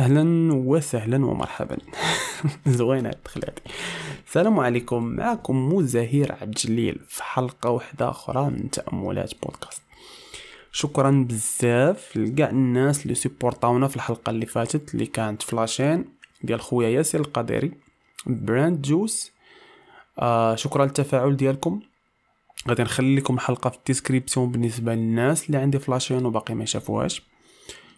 أهلا وسهلا ومرحبا. زوينة الدخلات السلام عليكم. معكم مزاهير عبد الجليل في حلقة واحدة أخرى من تأملات بودكاست. شكرا بزاف لكاع الناس اللي سيبورطاونا في الحلقة اللي فاتت اللي كانت ف la chaîne ديال خويا ياسر القديري براند جوس. آه شكرا للتفاعل ديالكم. غادي نخلي لكم الحلقة في ال description بالنسبة للناس اللي عندي ف la chaîne وباقي ما شافوهاش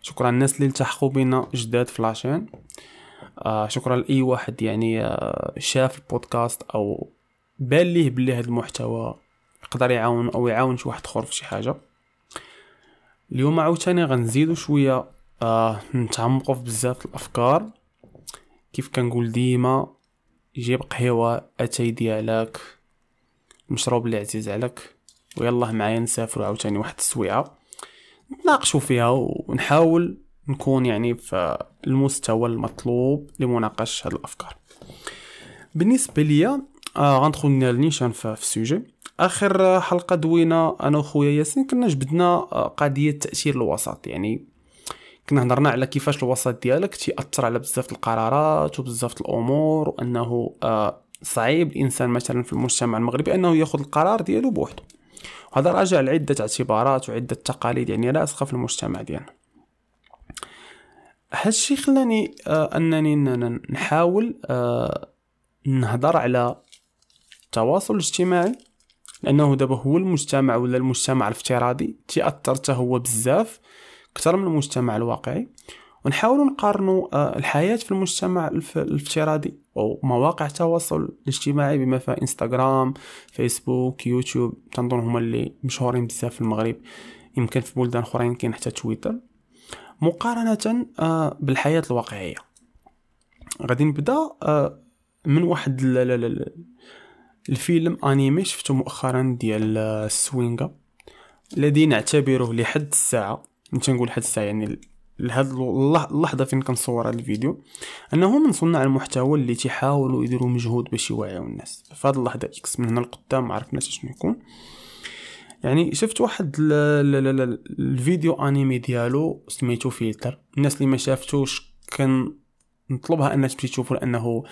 شكرا للناس اللي التحقوا بينا جداد ف la chaîne آه شكرا لأي واحد يعني آه شاف البودكاست أو بان ليه بلي هذا المحتوى يقدر يعاون أو يعاون شي واحد آخر في شي حاجة. اليوم عاوتاني غنزيدو شوية آه نتعمقوا في بزاف الأفكار. كيف كنقول ديما جيب قهوة أتاي ديالك المشروب اللي عزيز عليك ويلا معايا نسافروا عاوتاني واحد السويعة. نتناقشوا فيها ونحاول نكون يعني في المستوى المطلوب لمناقشة هذه الأفكار. بالنسبة ليا آه غندخل نيشان في السوجي. آخر حلقة دوينا أنا وخويا ياسين كنا جبدنا آه، قضية تأثير الوسط. يعني كنا هضرنا على كيفاش الوسط ديالك تيأثر على بزاف القرارات وبزاف الأمور وأنه آه صعيب الإنسان مثلا في المجتمع المغربي أنه يأخذ القرار ديالو بوحده وهذا راجع لعدة اعتبارات وعدة تقاليد يعني راسخة في المجتمع ديالنا هادشي خلاني آه أنني نحاول آه نهضر على التواصل الاجتماعي لأنه دابا هو المجتمع ولا المجتمع الافتراضي تأثر هو بزاف أكثر من المجتمع الواقعي. ونحاول نقارنوا آه، الحياة في المجتمع الافتراضي أو مواقع التواصل الاجتماعي بما فيها إنستغرام فيسبوك يوتيوب تنظن هما اللي مشهورين بزاف في المغرب يمكن في بلدان اخرين كاين حتى تويتر. مقارنة آه، بالحياة الواقعية. غادي نبدأ آه، من واحد الفيلم animé شفتو مؤخرا ديال السوينغا الذي نعتبره لحد الساعة نقول حد الساعة يعني لهاد اللحظة فين كنصور هاد الفيديو؟ أنه من صناع المحتوى اللي تيحاولوا يديروا مجهود باش يوعيو الناس. فهاد اللحظة X من هنا لقدام ما عرفناش شنو يكون. يعني شفت واحد ل... ل... ل... الفيديو animé ديالو سميتو فيلتر الناس اللي ما شافتوش كنطلبها انها تمشي تشوفو لأنه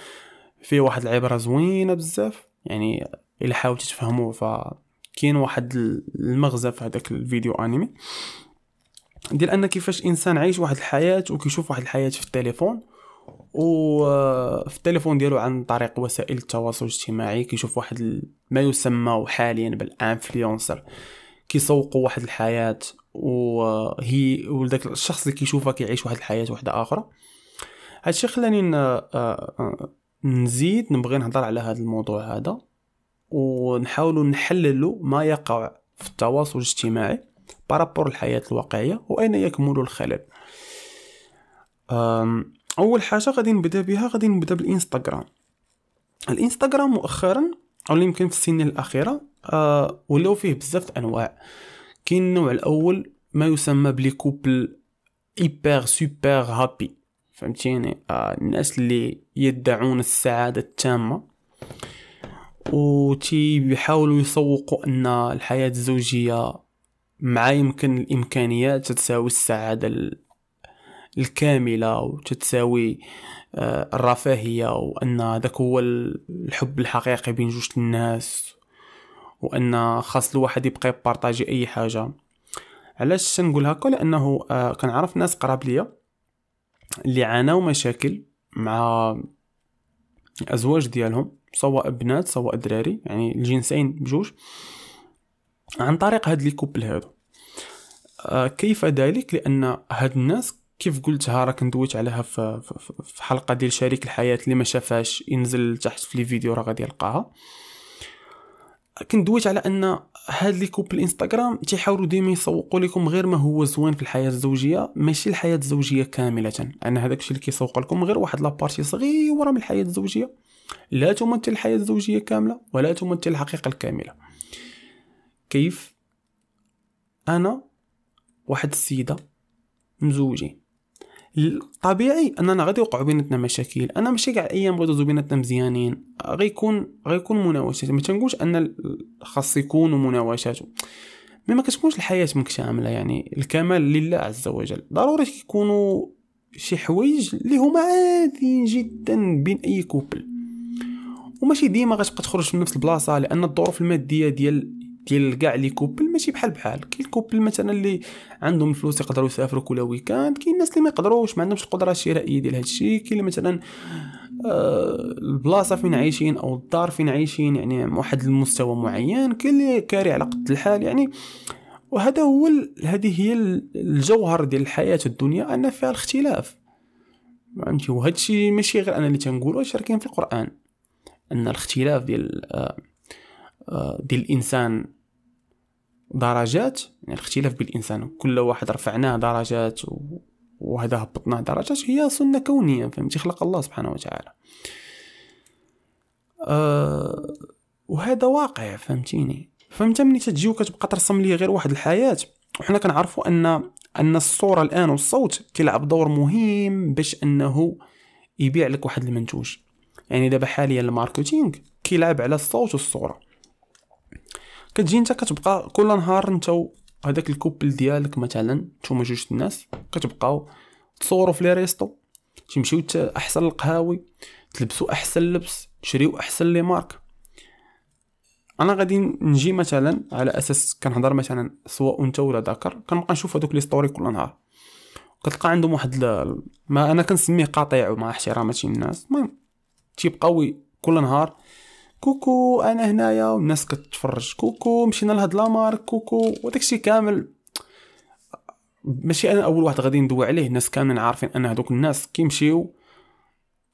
فيه واحد العبرة زوينة بزاف. يعني إلا حاولتي تفهموه فكاين واحد المغزى في هذاك الفيديو animé. ديال أن كيفاش إنسان عايش واحد الحياة وكيشوف واحد الحياة في التليفون وفي التليفون ديالو عن طريق وسائل التواصل الاجتماعي كيشوف واحد ما يسمى حاليا بال influenceur. كيسوقوا واحد الحياة وهي وداك الشخص اللي كيشوفها كيعيش واحد الحياة واحدة أخرى هادشي خلاني آه، آه، نزيد نبغي نهضر على هذا الموضوع هذا ونحاول نحللو ما يقع في التواصل الاجتماعي. par rapport الحياة الواقعية وأين يكمن الخلل أول حاجة غادي نبدأ بها غادي نبدأ بالإنستغرام. الإنستغرام مؤخرا أو يمكن في السنين الأخيرة أه ولاو فيه بزاف أنواع. كاين النوع الأول ما يسمى بلي couple hyper super happy فهمتيني؟ آه الناس اللي يدعون السعادة التامة. وتي بيحاولوا يسوقوا أن الحياة الزوجية مع يمكن الإمكانيات تتساوي السعادة الكاملة وتتساوي آه، الرفاهية وأن هذاك هو الحب الحقيقي بين جوج الناس وأن خاص الواحد يبقى يبارطاجي أي حاجة. علاش نقول هكا؟ لأنه آه، كنعرف ناس قراب ليا اللي عاناو مشاكل مع الازواج ديالهم سواء بنات سواء دراري يعني الجنسين بجوج. عن طريق هاد لي كوبل هادو. آه كيف ذلك؟ لأن هاد الناس كيف قلتها راك ندويت عليها في, في حلقة ديال شريك الحياة اللي ما شافهاش ينزل تحت في les vidéos راه غادي يلقاها. كنت دويت على أن هاد les couples إنستغرام تيحاولوا ديما يسوقوا لكم غير ما هو زوين في الحياة الزوجية ماشي الحياة الزوجية كاملة. ان هذاك الشيء اللي كيسوق لكم غير واحد la partie صغيرة من الحياة الزوجية. لا تمثل الحياة الزوجية كاملة ولا تمثل الحقيقة الكاملة. كيف؟ أنا واحد السيدة مزوجين طبيعي أننا غادي يوقعوا بيناتنا مشاكل. أنا ماشي كاع الأيام غادي بيناتنا مزيانين. غيكون غيكون مناوشات. ما تنقولش أن خاص يكونوا مناوشات. مي ما كتكونش الحياة مكتملة. يعني الكمال لله عز وجل. ضروري يكونوا شي حوايج اللي هما عاديين جدا بين أي كوبل وماشي ديما غتبقى تخرج من نفس البلاصة لأن الظروف المادية ديال ديال كاع les couples ماشي بحال بحال. كاين couple مثلا اللي عندهم الفلوس يقدروا يسافروا كل week-end كاين الناس اللي ما يقدروش ما عندهمش القدرة الشرائية ديال هادشي كاين اللي مثلا آه البلاصة فين عايشين أو الدار فين عايشين يعني واحد المستوى معين. كاين اللي كاري على قد الحال يعني وهذا هو هذه هي الجوهر ديال الحياة الدنيا أن فيها الاختلاف. فهمتي؟ وهذا الشيء ماشي غير أنا اللي تنقولو واش كاين في القرآن. أن الاختلاف ديال آه آه ديال الإنسان درجات يعني الاختلاف بالإنسان. كل واحد رفعناه درجات وهذا هبطناه درجات. هي سنة كونية فهمتي؟ خلق الله سبحانه وتعالى. أه وهذا واقع فهمتيني؟ فهمت ملي تجي وكتبقى ترسم لي غير واحد الحياة؟ وحنا كنعرفوا ان أن الصورة الآن والصوت كيلعب دور مهم باش أنه يبيع لك واحد المنتوج. يعني دابا حاليا ال marketing كيلعب على الصوت والصورة. كتجي انت كتبقى كل نهار انت هذاك ال couple ديالك مثلا نتوما جوج الناس كتبقاو تصوروا في les restos تمشيو أحسن القهاوي تلبسوا أحسن لبس تشريو أحسن les marques. أنا غادي نجي مثلا على أساس كنهضر مثلا سواء أنت ولا ذكر كنبقى نشوف هذوك les stories كل نهار. كتلقى عندهم واحد ما أنا كنسميه قاطع مع أحتراماتي الناس المهم تيبقاو كل نهار coucou أنا هنايا والناس كتفرج coucou مشينا لهاد la marque coucou وداكشي كامل. ماشي أنا أول واحد غادي ندوي عليه الناس كاملين عارفين أن هادوك الناس كيمشيو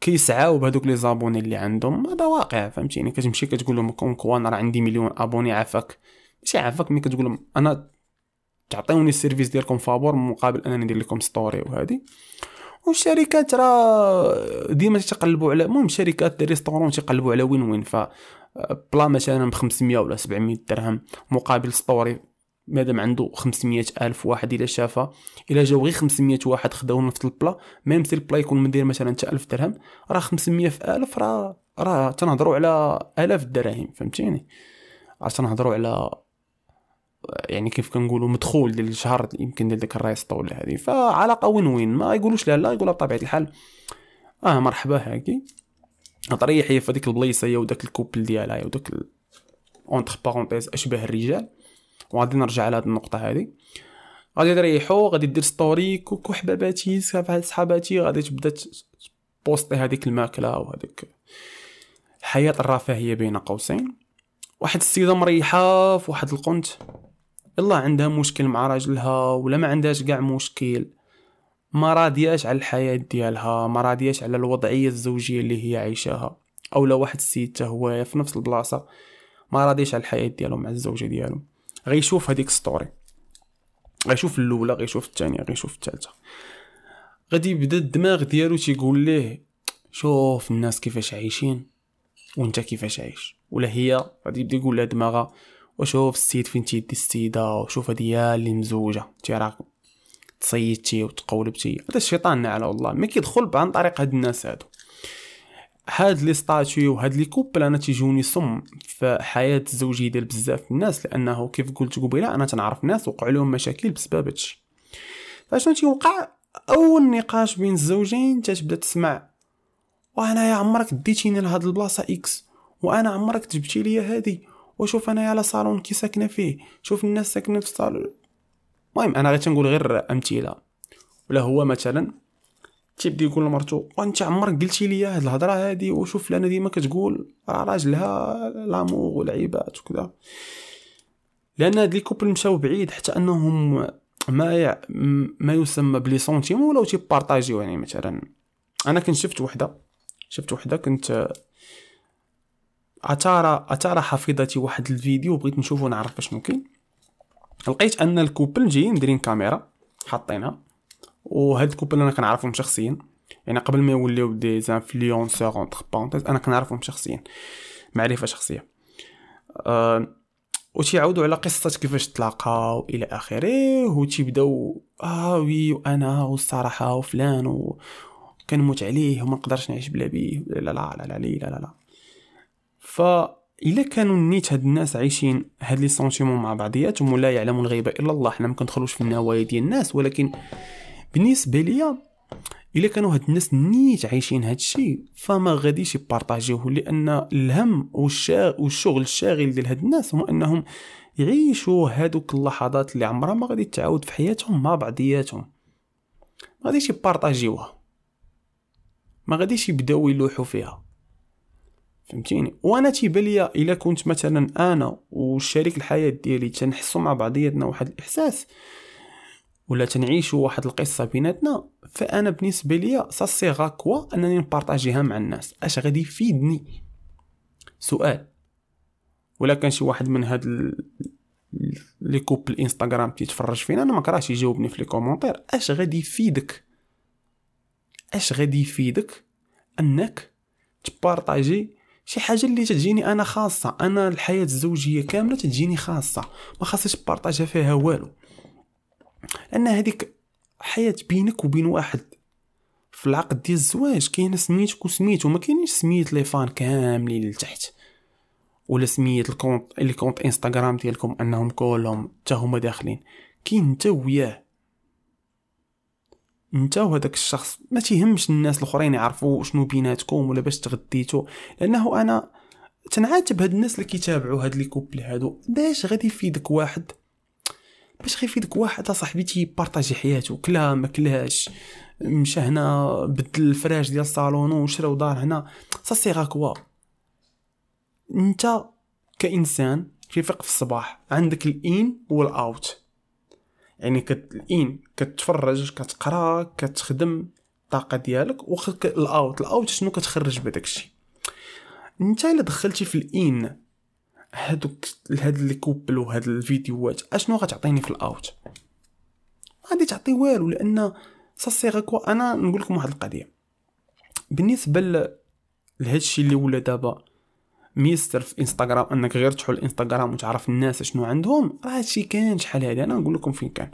كيسعاو بهذوك les abonnés اللي عندهم. هذا واقع فهمتيني؟ كتمشي كتقول لهم كون أنا راه عندي مليون abonnés عافاك. ماشي عافاك ملي كتقول لهم أنا تعطيوني ال service ديالكم فابور مقابل أنني ندير لكم story وهذه والشركات راه ديما تيقلبوا على المهم شركات des restaurants تيقلبوا على win win ف plat مثلا ب 500 ولا 700 درهم مقابل story مادام عنده 500 ألف واحد إلا شافها إلا جاو غير 500 واحد خداو نفس ال plat même si ال plat يكون مدير مثلا حتى 1000 درهم راه 500 في 1000 راه راه تنهضروا على ألاف الدراهم فهمتيني؟ راه تنهضروا على يعني كيف كنقولوا مدخول ديال الشهر يمكن ديال ديك الريسطو ولا هذه. فعلاقة وين وين ما يقولوش لا لا يقولها بطبيعة الحال. آه مرحبا هاكي. طريح هي في هذيك البليصه هي وداك الكوبل ديالها وداك اونتر بارونتيز أشبه الرجال. وغادي نرجع على هذه النقطة هذه. غادي تريحو غادي دير ستوري كوكو حباباتي صحاباتي غادي تبدا بوستي هذيك الماكلة وهذيك الحياة الرفاهية بين قوسين. واحد السيدة مريحة في واحد القنت. يلا عندها مشكل مع راجلها ولا ما عندهاش كاع مشكل. ما راضياش على الحياة ديالها ما راضياش على الوضعية الزوجية اللي هي عايشاها. أو لو واحد السيد هو في نفس البلاصة. ما راضيش على الحياة ديالو مع الزوجة ديالو غيشوف هذيك ستوري غيشوف الأولى غيشوف الثانية غيشوف الثالثة. غادي يبدا الدماغ ديالو تيقول ليه شوف الناس كيفاش عايشين وأنت كيفاش عايش. ولا هي غادي يبدا يقول لها دماغها وشوف السيد فين تيدي السيدة وشوف هادي اللي مزوجة تي راك تصيدتي وتقولبتي هذا الشيطان على الله ما كيدخل عن طريق هاد الناس هادو. هاد لي ستاتيو وهاد لي كوبل أنا تيجوني صم في حياة الزوجيه ديال بزاف الناس لأنه كيف قلت قبيلة أنا تنعرف ناس وقع لهم مشاكل بسبب هادشي فاشنو تيوقع؟ أول نقاش بين الزوجين تتبدأ تسمع وأنا يا عمرك ديتيني لهاد البلاصة X وأنا عمرك جبتي لي هادي وشوف أنا على صالون كي ساكنة فيه. شوف الناس ساكنة في الصالون المهم أنا غير تنقول غير أمثلة. ولا هو مثلا تيبدا يقول لمرتو وأنت عمرك قلتي لي هاد الهضرة هادي وشوف لنا ديما كتقول راه راجلها l'amour والعيبات وكذا. لأن هاد les couples مشاو بعيد حتى أنهم ما ما يسمى ب les sentiments ولاو تيبارطاجيو يعني مثلا. أنا كنت شفت وحدة شفت وحدة كنت اتارا اتارا حفظتي واحد الفيديو بغيت نشوفو نعرف باش ممكن. لقيت أن الكوبل جايين دايرين كاميرا حاطينها وهاد الكوبل أنا كنعرفهم شخصيا. يعني قبل ما يوليو دي زانفلونسور اونتر بونتيز أنا كنعرفهم شخصيا معرفة شخصية. أه وتيعاودوا على قصة كيفاش تلاقاو إلى آخره وتيبداو آه oui وأنا والصراحة وفلان و... كنموت عليه وما نقدرش نعيش بلا بيه لا لا لا لا لا لا, لا. فإلا كانوا نيت هاد الناس عايشين هاد les sentiments مع بعضياتهم ولا يعلم الغيبة إلا الله حنا ما كندخلوش في النوايا ديال الناس ولكن بالنسبة ليا إلا كانوا هاد الناس نيت عايشين هاد الشيء فما غاديش يبارطاجيوه لأن الهم. والشغل الشاغل ديال هاد الناس هو أنهم يعيشوا هادوك اللحظات اللي عمرها ما غادي تعاود في حياتهم مع بعضياتهم ما غاديش يبارطاجيوها ما غاديش يبداو يلوحوا فيها فهمتيني؟ وأنا تيبان ليا إلا كنت مثلا أنا والشريك الحياة ديالي تنحسوا مع بعضياتنا واحد الإحساس ولا تنعيشوا واحد القصة بيناتنا. فأنا بالنسبة ليا سا سيغا كوا أنني نبارطاجيها مع الناس. أش غادي يفيدني؟ سؤال. ولا كان شي واحد من هاد les couples إنستغرام تيتفرج فينا أنا ما يجاوبني في les commentaires. أش غادي يفيدك؟ أش غادي يفيدك أنك تبارطاجي شي حاجة اللي تجيني أنا خاصة أنا الحياة الزوجية كاملة تجيني خاصة ما خاصش تبارطاجها فيها والو. لأن هذيك حياة بينك وبين واحد في العقد ديال الزواج كاين سميتك وسميتو ما كاينش سميت les fans كاملين لتحت ولا سميت ال compte اللي compte إنستغرام ديالكم أنهم كلهم حتى هما داخلين كاين انت وياه. انت وهداك الشخص ما تيهمش الناس الاخرين يعرفوا شنو بيناتكم ولا باش تغديتو لأنه أنا تنعاتب هاد الناس اللي كيتابعوا هاد les couples هادو. باش غادي يفيدك واحد؟ باش غيفيدك واحد صاحبي تي partager حياته. كلا ما كلاش مشى هنا بدل الفراش ديال الصالون وشراو دار هنا. ça c'est quoi انت كإنسان كيفيق في الصباح عندك ال in وال out. يعني كت ال in كتفرج كتقرا كتخدم الطاقة ديالك وخلك ال out ال out شنو كتخرج بهداك الشيء أنت إلا دخلتي في ال in هادوك هاد les couples وهاد الفيديوهات أشنو غتعطيني في ال out؟ غادي تعطي والو لأن ça c'est quoi أنا نقول لكم واحد القضية. بالنسبة لهاد الشيء اللي ولا دابا ميستر في إنستغرام أنك غير تحل انستغرام وتعرف الناس شنو عندهم راه هادشي كان شحال هادي. أنا نقول لكم فين كان.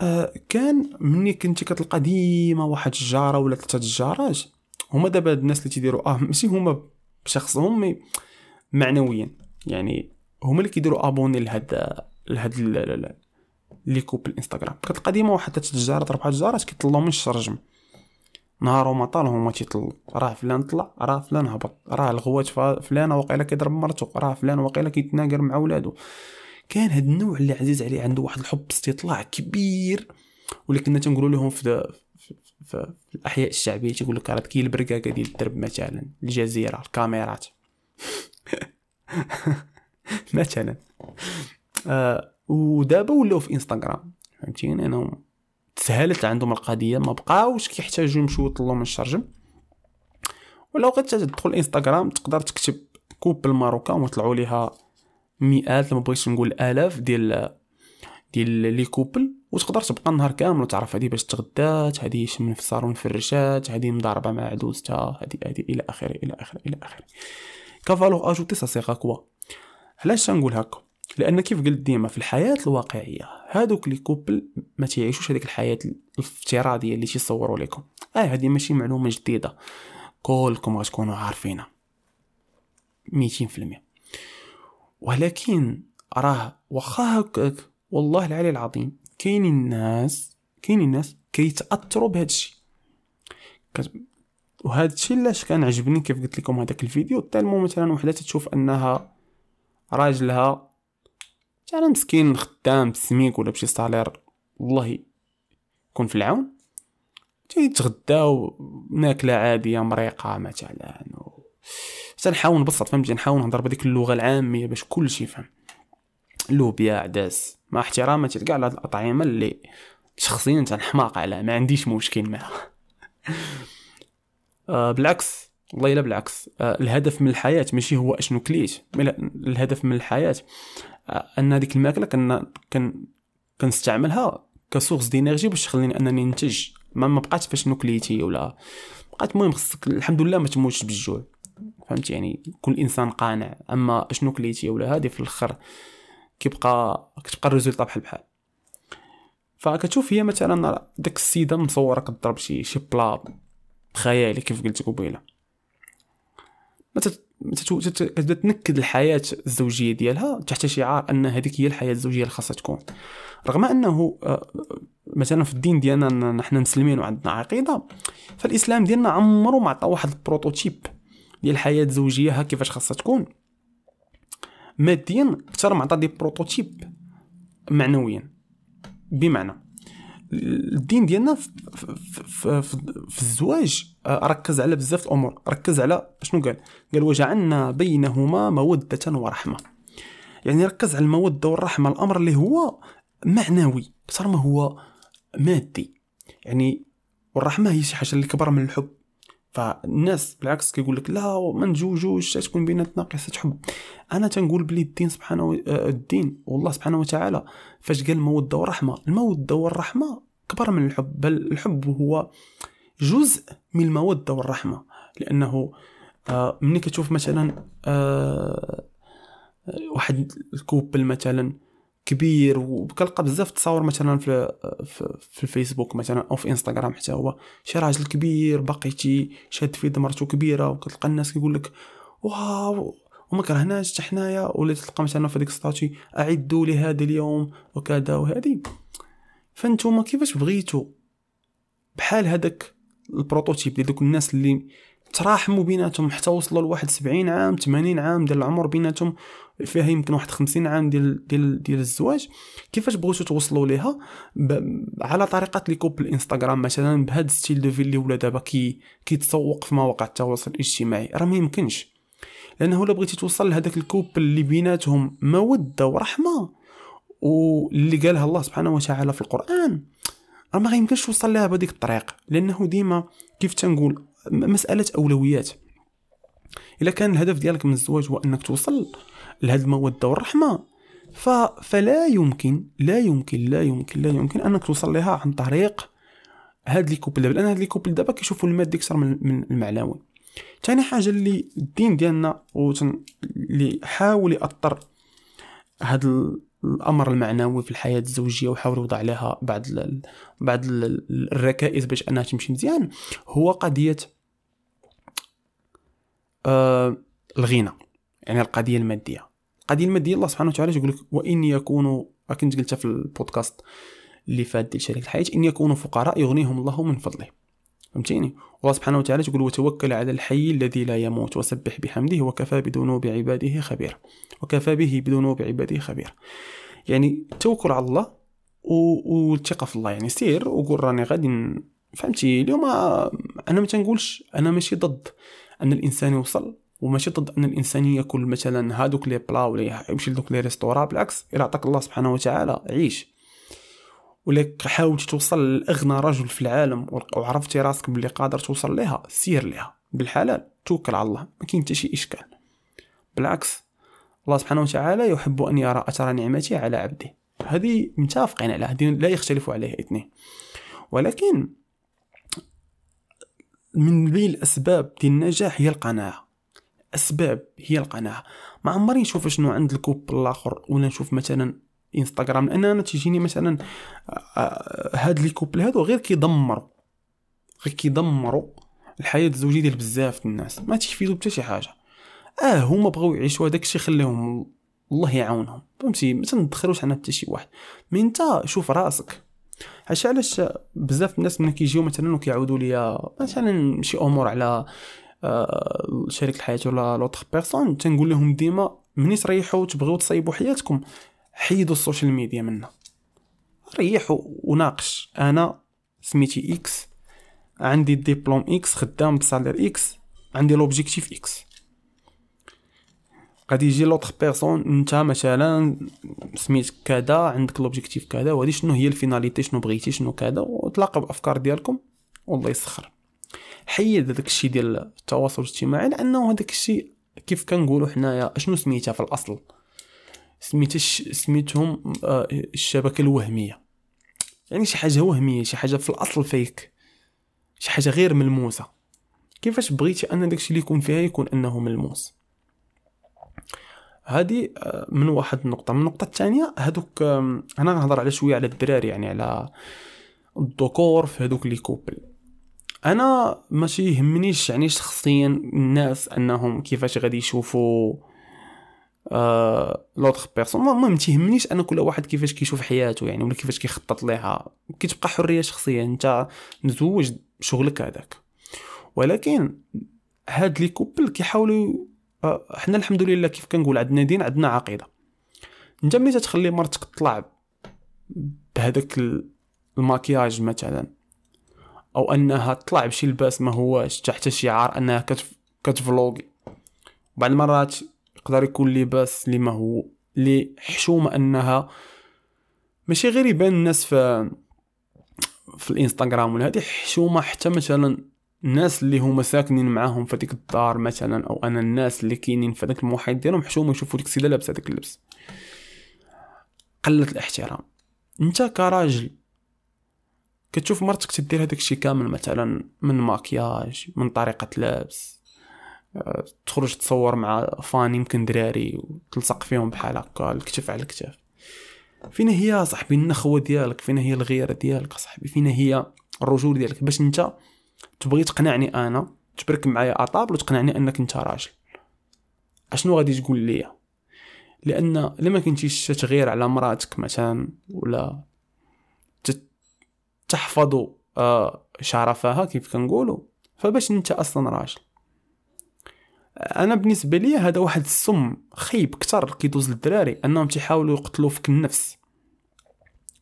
آه كان مني كنتي كتلقى ديما واحد الجارة ولا ثلاثة الجارات هما دابا الناس اللي تيديروا آه ماشي هما بشخصهم مي معنويا. يعني هما اللي كيديروا أبوني لهاد لهاد لي كوب الإنستغرام. كتلقى ديما واحد ثلاثة الجارات اربعه الجارات كيطلعوا من الشرجم. نهار وما طال هما تيطلعوا راه فلان طلع راه فلان هبط راه الغوات فلان واقيلا كيضرب مرتو راه فلان واقيلا كيتناقر مع ولادو. كان هاد النوع اللي عزيز عليه عنده واحد الحب استطلاع كبير. واللي كنا تنقولوا لهم في في, في الأحياء الشعبية تيقول لك راه كاين البركاكه ديال الدرب مثلا الجزيرة الكاميرات. مثلا. آه ودابا ولاو في إنستغرام. فهمتيني؟ أنا تسهلت عندهم القضية ما بقاوش كيحتاجوا يمشيو يطلوا من الشرجم. ولو غير تدخل انستغرام تقدر تكتب couple marocain وطلعوا ليها مئات ما بغيتش نقول آلاف ديال ديال les couples وتقدر تبقى النهار كامل وتعرف هذه باش تغدات هذه من في الصالون فرشات هذه مضاربة مع عدوزتها هذه هذه إلى آخره إلى آخره إلى آخره. quelle valeur ajoutée ça c'est quoi علاش نقول هكا؟ لأن كيف قلت ديما في الحياة الواقعية هادوك les couples ما تيعيشوش هذيك الحياة الافتراضية اللي تيصوروا لكم آه هذه ماشي معلومة جديدة. كلكم غتكونوا عارفينها. ميتين في المية. ولكن راه واخا هكاك والله العلي العظيم كاينين الناس كاينين الناس كيتأثروا بهذا الشيء وهذا الشيء علاش كان عجبني كيف قلت لكم هذاك الفيديو. تالمو مثلا وحدة تشوف أنها راجلها مثلا مسكين خدام بسميك ولا بشي صالير. الله يكون في العون. تيتغداو ماكله عاديه مريقة مثلا و... تنحاول نبسط فهمتي نحاول نهضر بهذيك اللغة العامية باش كلشي يفهم. لوبيا عدس مع احتراماتي لكاع الأطعمة اللي شخصيا تنحماق على ما عنديش مشكل معها آه بالعكس. والله إلا بالعكس. آه الهدف من الحياة ماشي هو أشنو كليت الهدف من الحياة آه أن هذيك الماكلة كن كن كنستعملها ك source d'énergie باش تخليني أنني ننتج. ما ما بقات فاشنو كليتي ولا بقات المهم خصك الحمد لله ما تموتش بالجوع. فهمت؟ يعني كل إنسان قانع. أما أشنو كليتي ولا هذه في الآخر كيبقى كتبقى الريزولطا بحال بحال. فكتشوف هي مثلا داك السيدة مصوره كضرب شي شي بلا خيالي كيف قلت قبيلة. كتبدا تنكد الحياة الزوجية ديالها تحت شعار أن هذيك هي الحياة الزوجية اللي خاصها تكون. رغم أنه آه، مثلا في الدين ديالنا نحن مسلمين وعندنا عقيدة فالإسلام ديالنا عمره ما عطى واحد ال prototype ديال الحياة الزوجية ها كيفاش خاصها تكون. ماديا أكثر ما عطى des prototypes معنويا بمعنى. الدين ديالنا في, في, في, في, الزواج. آه، ركز على بزاف الأمور. ركز على شنو قال؟ قال وجعلنا بينهما مودة ورحمة. يعني ركز على المودة والرحمة. الأمر اللي هو معنوي أكثر ما هو مادي. يعني والرحمة هي شي حاجة اللي كبر من الحب. فالناس بالعكس كيقول لك لا ما نتزوجوش تكون بيناتنا قصه حب أنا تنقول بلي الدين سبحانه و... آه، الدين والله سبحانه وتعالى فاش قال الموده والرحمة؟ الموده والرحمة كبر من الحب بل الحب هو جزء من الموده والرحمة. لأنه آه ملي كتشوف مثلا آه واحد ال couple مثلا كبير وكنلقى بزاف تصاور مثلا في في, في الفيسبوك مثلا أو في إنستغرام حتى هو. شي راجل كبير باقي تي شاد في يد مرته كبيرة وكتلقى الناس كيقول لك waouh! وما كرهناش حتى حنايا ولا تلقى مثلا في ديك statuts أعدوا لهذا اليوم وكذا وهذه. فأنتوما كيفاش بغيتو بحال هذاك ال prototype ديال دوك الناس اللي تراحموا بيناتهم حتى وصلوا لواحد 70 عام 80 عام ديال العمر بيناتهم فيها يمكن واحد 50 عام ديال ديال ديال الزواج. كيفاش بغيتو توصلوا ليها. على طريقة les couples الانستغرام مثلا بهذا style de vie اللي ولا دابا كي كيتسوق في مواقع التواصل الاجتماعي. راه ما يمكنش. لأنه إلا بغيتي توصل لهذاك ال couple اللي بيناتهم موده ورحمة واللي قالها الله سبحانه وتعالى في القرآن راه ما غيمكنش توصل لها بهذيك الطريق. لأنه ديما كيف تنقول؟ مسألة أولويات. إلا كان الهدف ديالك من الزواج هو أنك توصل لهذه الموده والرحمه ف... فلا يمكن لا يمكن لا يمكن لا يمكن انك توصل لها عن طريق هاد les couples. دابا لأن هاد les couples دابا كيشوفوا المادي أكثر من من المعنوي ثاني حاجة اللي الدين ديالنا وتن... اللي حاول ياثر هاد ال- الأمر المعنوي في الحياة الزوجية وحاول يوضع عليها بعض ال... بعض ال- الركائز باش أنها تمشي مزيان هو قضية آه الغنى. يعني القضية المادية. القضية الماديه الله سبحانه وتعالى يقول لك وإن يكونوا كنت قلتها في البودكاست اللي فات ديال شريك الحياة إن يكونوا فقراء يغنيهم الله من فضله. فهمتيني؟ الله سبحانه وتعالى يقول وتوكل على الحي الذي لا يموت وسبح بحمده وكفى بذنوب عباده خبيرا. وكفى به بذنوب عباده خبيرا. يعني التوكل على الله والثقه في الله. يعني سير وقول راني غادي فهمتي؟ اليوم أنا ما تنقولش أنا ماشي ضد. أن الإنسان يوصل وماشي ضد أن الإنسان يأكل مثلا هادوك لي بلا ولا يمشي لدوك لي ريستورا بالعكس إلى عطاك الله سبحانه وتعالى عيش. ولك حاولتي توصل لأغنى رجل في العالم وعرفتي راسك بلي قادر توصل ليها سير ليها بالحلال توكل على الله ما كاين حتى شي إشكال. بالعكس الله سبحانه وتعالى يحب أن يرى أثر نعمته على عبده. هذه متفقين عليها هذه لا يختلف عليها اثنين. ولكن من بين الأسباب ديال النجاح هي القناعة. أسباب هي القناعه ما عمري نشوف شنو عند الكوب الآخر ولا نشوف مثلا إنستغرام لأن أنا تيجيني مثلا آه، هاد les couples هادو غير كيدمروا غير كيدمروا الحياة الزوجية ديال بزاف الناس. ما تيفيدوا حتى شي حاجة. آه هما بغاو يعيشوا هذاك الشيء خليهم الله يعاونهم. فهمتي؟ ما تندخلوش على حتى شي واحد. mais انت شوف رأسك. علاش علاش بزاف الناس ملي كيجيو مثلا وكيعاودوا ليا مثلا شي أمور على آه، شريك الحياة ولا l'autre personne تنقول لهم ديما مني تريحوا تبغيو تصايبوا حياتكم حيدوا ال social media منا. ريحوا وناقش. أنا سميتي X عندي الدبلوم X خدام ب salaire X عندي l'objectif X غادي يجي l'autre personne أنت مثلا سميت كذا عندك l'objectif كذا وهذه شنو هي ال finalité شنو بغيتي شنو كذا وتلاقوا بأفكار ديالكم والله يسخر. حيد هذاك الشيء ديال التواصل الاجتماعي لأنه هذاك الشيء كيف كنقولوا حنايا شنو سميتها في الأصل؟ سميت سميتهم آه، الشبكة الوهمية. يعني شي حاجة وهمية شي حاجة في الأصل فيك. شي حاجة غير ملموسة. كيفاش بغيتي أن داكشي اللي يكون فيها يكون أنه ملموس؟ هذه آه، من واحد النقطة. من النقطة الثانية هذوك أنا غنهضر على شوية على الدراري يعني على الذكور في هذوك لي كوبل. أنا ماشي يهمنيش يعني شخصيا الناس أنهم كيفاش غادي يشوفوا آه l'autre personne المهم تيهمنيش أنا كل واحد كيفاش كيشوف حياته يعني ولا كيفاش كيخطط ليها. كتبقى حرية شخصيه أنت مزوج شغلك هذاك. ولكن هاد les couples كيحاولوا آه حنا الحمد لله كيف كنقول عندنا دين عندنا عقيدة. أنت ملي تخلي مرتك تطلع بهذاك الماكياج مثلا أو أنها تطلع بشي لباس ما هوش تحت شعار أنها كتف كتفلوغي. بعض المرات يقدر يكون لباس اللي ما هو اللي حشومة أنها ماشي غير يبان الناس في في الإنستغرام ولا هذه حشومة حتى مثلا الناس اللي هما ساكنين معاهم في ديك الدار مثلا أو أنا الناس اللي كاينين في داك المحيط ديالهم حشومة يشوفوا ديك السيدة لابسة داك اللبس. قلة الاحترام. أنت كراجل كتشوف مرتك تدير هذاك الشيء كامل مثلا من ماكياج من طريقة لابس آه، تخرج تصور مع فان يمكن دراري وتلصق فيهم بحال هكا الكتف على الكتف. فين هي صاحبي النخوه ديالك فين هي الغيرة ديالك صاحبي فين هي الرجول ديالك. باش انت تبغي تقنعني أنا تبرك معايا اطابل وتقنعني أنك انت راجل. أشنو غادي تقول ليا؟ لأن لما كنتيش تغير على مراتك مثلا ولا تحفظ آه، شرفها كيف كنقولوا فباش انت أصلا راجل. أنا بالنسبة لي هذا واحد السم خيب كتر كيدوز للدراري انهم تيحاولوا يقتلوا فيك النفس.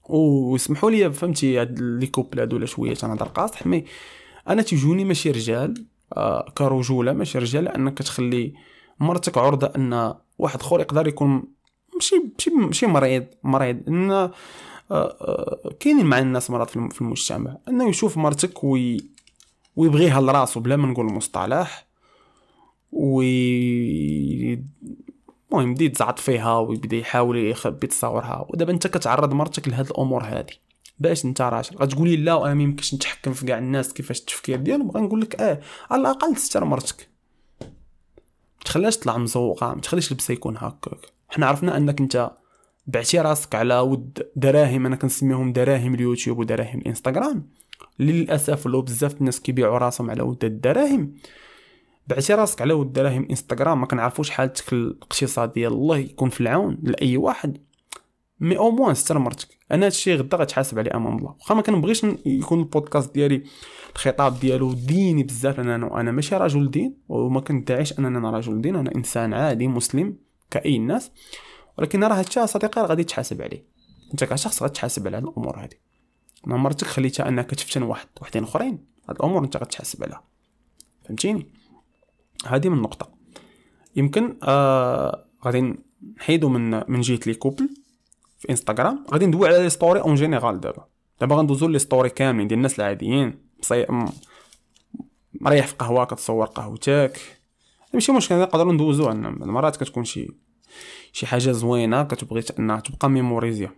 ويسمحوا لي فهمتي هاد les couples هادو ولا شوية تنهضر قاصح mais أنا تيجوني ماشي رجال آه كرجولة ماشي رجال انك تخلي مرتك عرضة أن واحد اخر يقدر يكون ماشي ماشي ماشي مريض مريض. إن كاينين مع الناس مرات في المجتمع. أنه يشوف مرتك وي ويبغيها لراسو بلا ما نقول المصطلح وي المهم يبدا يتزعط فيها ويبدا يحاول يخبي تصاورها ودابا أنت كتعرض مرتك لهاد الأمور هادي. باش أنت راجل غتقولي لا وأنا ما يمكنش نتحكم في كاع الناس كيفاش التفكير ديالهم. بغا نقول لك آه على الأقل تستر مرتك. تخليهاش تطلع مزوقة ما تخليش لبسها يكون هكاك. حنا عرفنا أنك أنت بعتي راسك على ود دراهم أنا كنسميهم دراهم اليوتيوب ودراهم الإنستغرام. للأسف لو بزاف الناس كيبيعوا راسهم على ود الدراهم. بعتي راسك على ود دراهم انستغرام ما كنعرفوش حالتك الاقتصاديه الله يكون في العون لأي واحد. mais au moins ستر مرتك. أنا هادشي غدا غتحاسب عليه أمام الله. واخا ما كنبغيش يكون البودكاست ديالي الخطاب ديالو ديني بزاف أنا أنا ماشي رجل دين وما كندعيش أنني أنا رجل دين أنا إنسان عادي مسلم كأي الناس. ولكن راه هادشي صديقي غادي تحاسب عليه. انت كشخص غتحاسب على هاد الأمور هادي. mais مرتك خليتها أنك تفتن واحد وحدين أخرين هاد الأمور انت غتحاسب عليها. فهمتيني؟ هذه من نقطة. يمكن آه غادي نحيدو من من جهة les couples في إنستغرام. غادي ندوي على les stories en général دابا. دابا غندوزو les stories كاملين ديال الناس العاديين. مصي... مريح في قهوة كتصور قهوتك. ماشي مشكل نقدروا ندوزو مرات كتكون شي شي حاجة زوينة كتبغي إنها تبقى mémorisée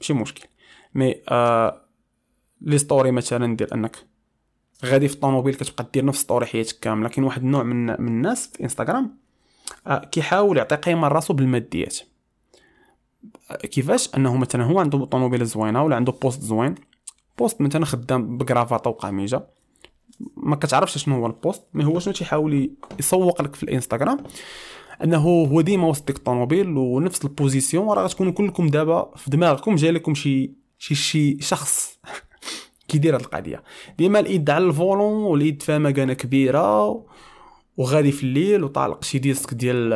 ماشي مشكل. mais آه les stories مثلا ديال إنك غادي في الطوموبيل كتبقى دير نفس story حياتك كاملة كاين واحد النوع من من الناس في إنستغرام آه كيحاول يعطي قيمة لراسو بالماديات. كيفاش؟ إنه مثلا هو عنده طوموبيل زوينة ولا عنده poste زوين poste مثلا خدام بكرافاطه وقميجه ما كتعرفش شنو هو ال poste mais هو شنو تيحاول يسوق لك في الإنستغرام. أنه هو ديما وسط ديك الطوموبيل ونفس ال position راه غتكونوا كلكم دابا في دماغكم جاي لكم شي شي شي شخص كيدير هاد القضية. ديما الإيد على ال volant واليد فيها مكانه كبيرة وغادي في الليل وطالق شي disque ديال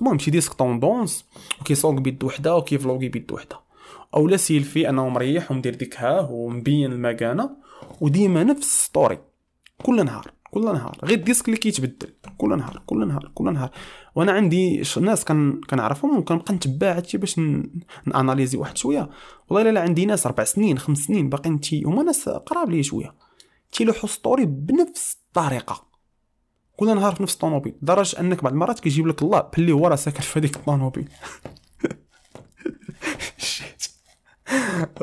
المهم شي disque tendance وكيصوق بيد وحدة وكي vloguer بيد وحدة. أو لا سيلفي انه مريح ومدير ديك ها ومبين المكانة وديما نفس story كل نهار. كل نهار غير ال disque اللي كيتبدل. كل نهار كل نهار كل نهار. وأنا عندي ناس كان كنعرفهم وكنبقى نتبع هادشي باش ن analyser واحد شوية. والله الا عندي ناس أربع سنين خمس سنين باقيين تي هما ناس قراب لي شوية. تيلوحوا story بنفس الطريقة. كل نهار في نفس الطوموبيل. لدرجة أنك بعض المرات كيجيب لك الله بلي هو راه ساكن في هذيك الطوموبيل.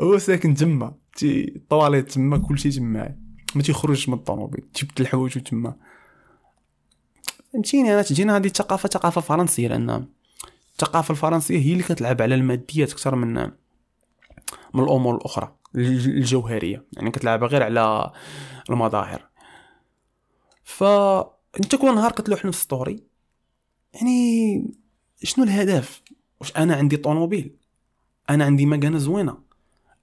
هو ساكن تما تي الطواليت تما كلشي تما. ما تيخرجش من الطوموبيل تيبدل الحوايج تما فهمتيني أنا تجينا هذه الثقافة ثقافة فرنسية لأن الثقافة الفرنسية هي اللي كتلعب على الماديات أكثر من من الأمور الأخرى الجوهرية. يعني كتلعب غير على المظاهر. فانت كل نهار كتلوح نفس story يعني شنو الهدف؟ واش أنا عندي طوموبيل؟ أنا عندي مكانة زوينة.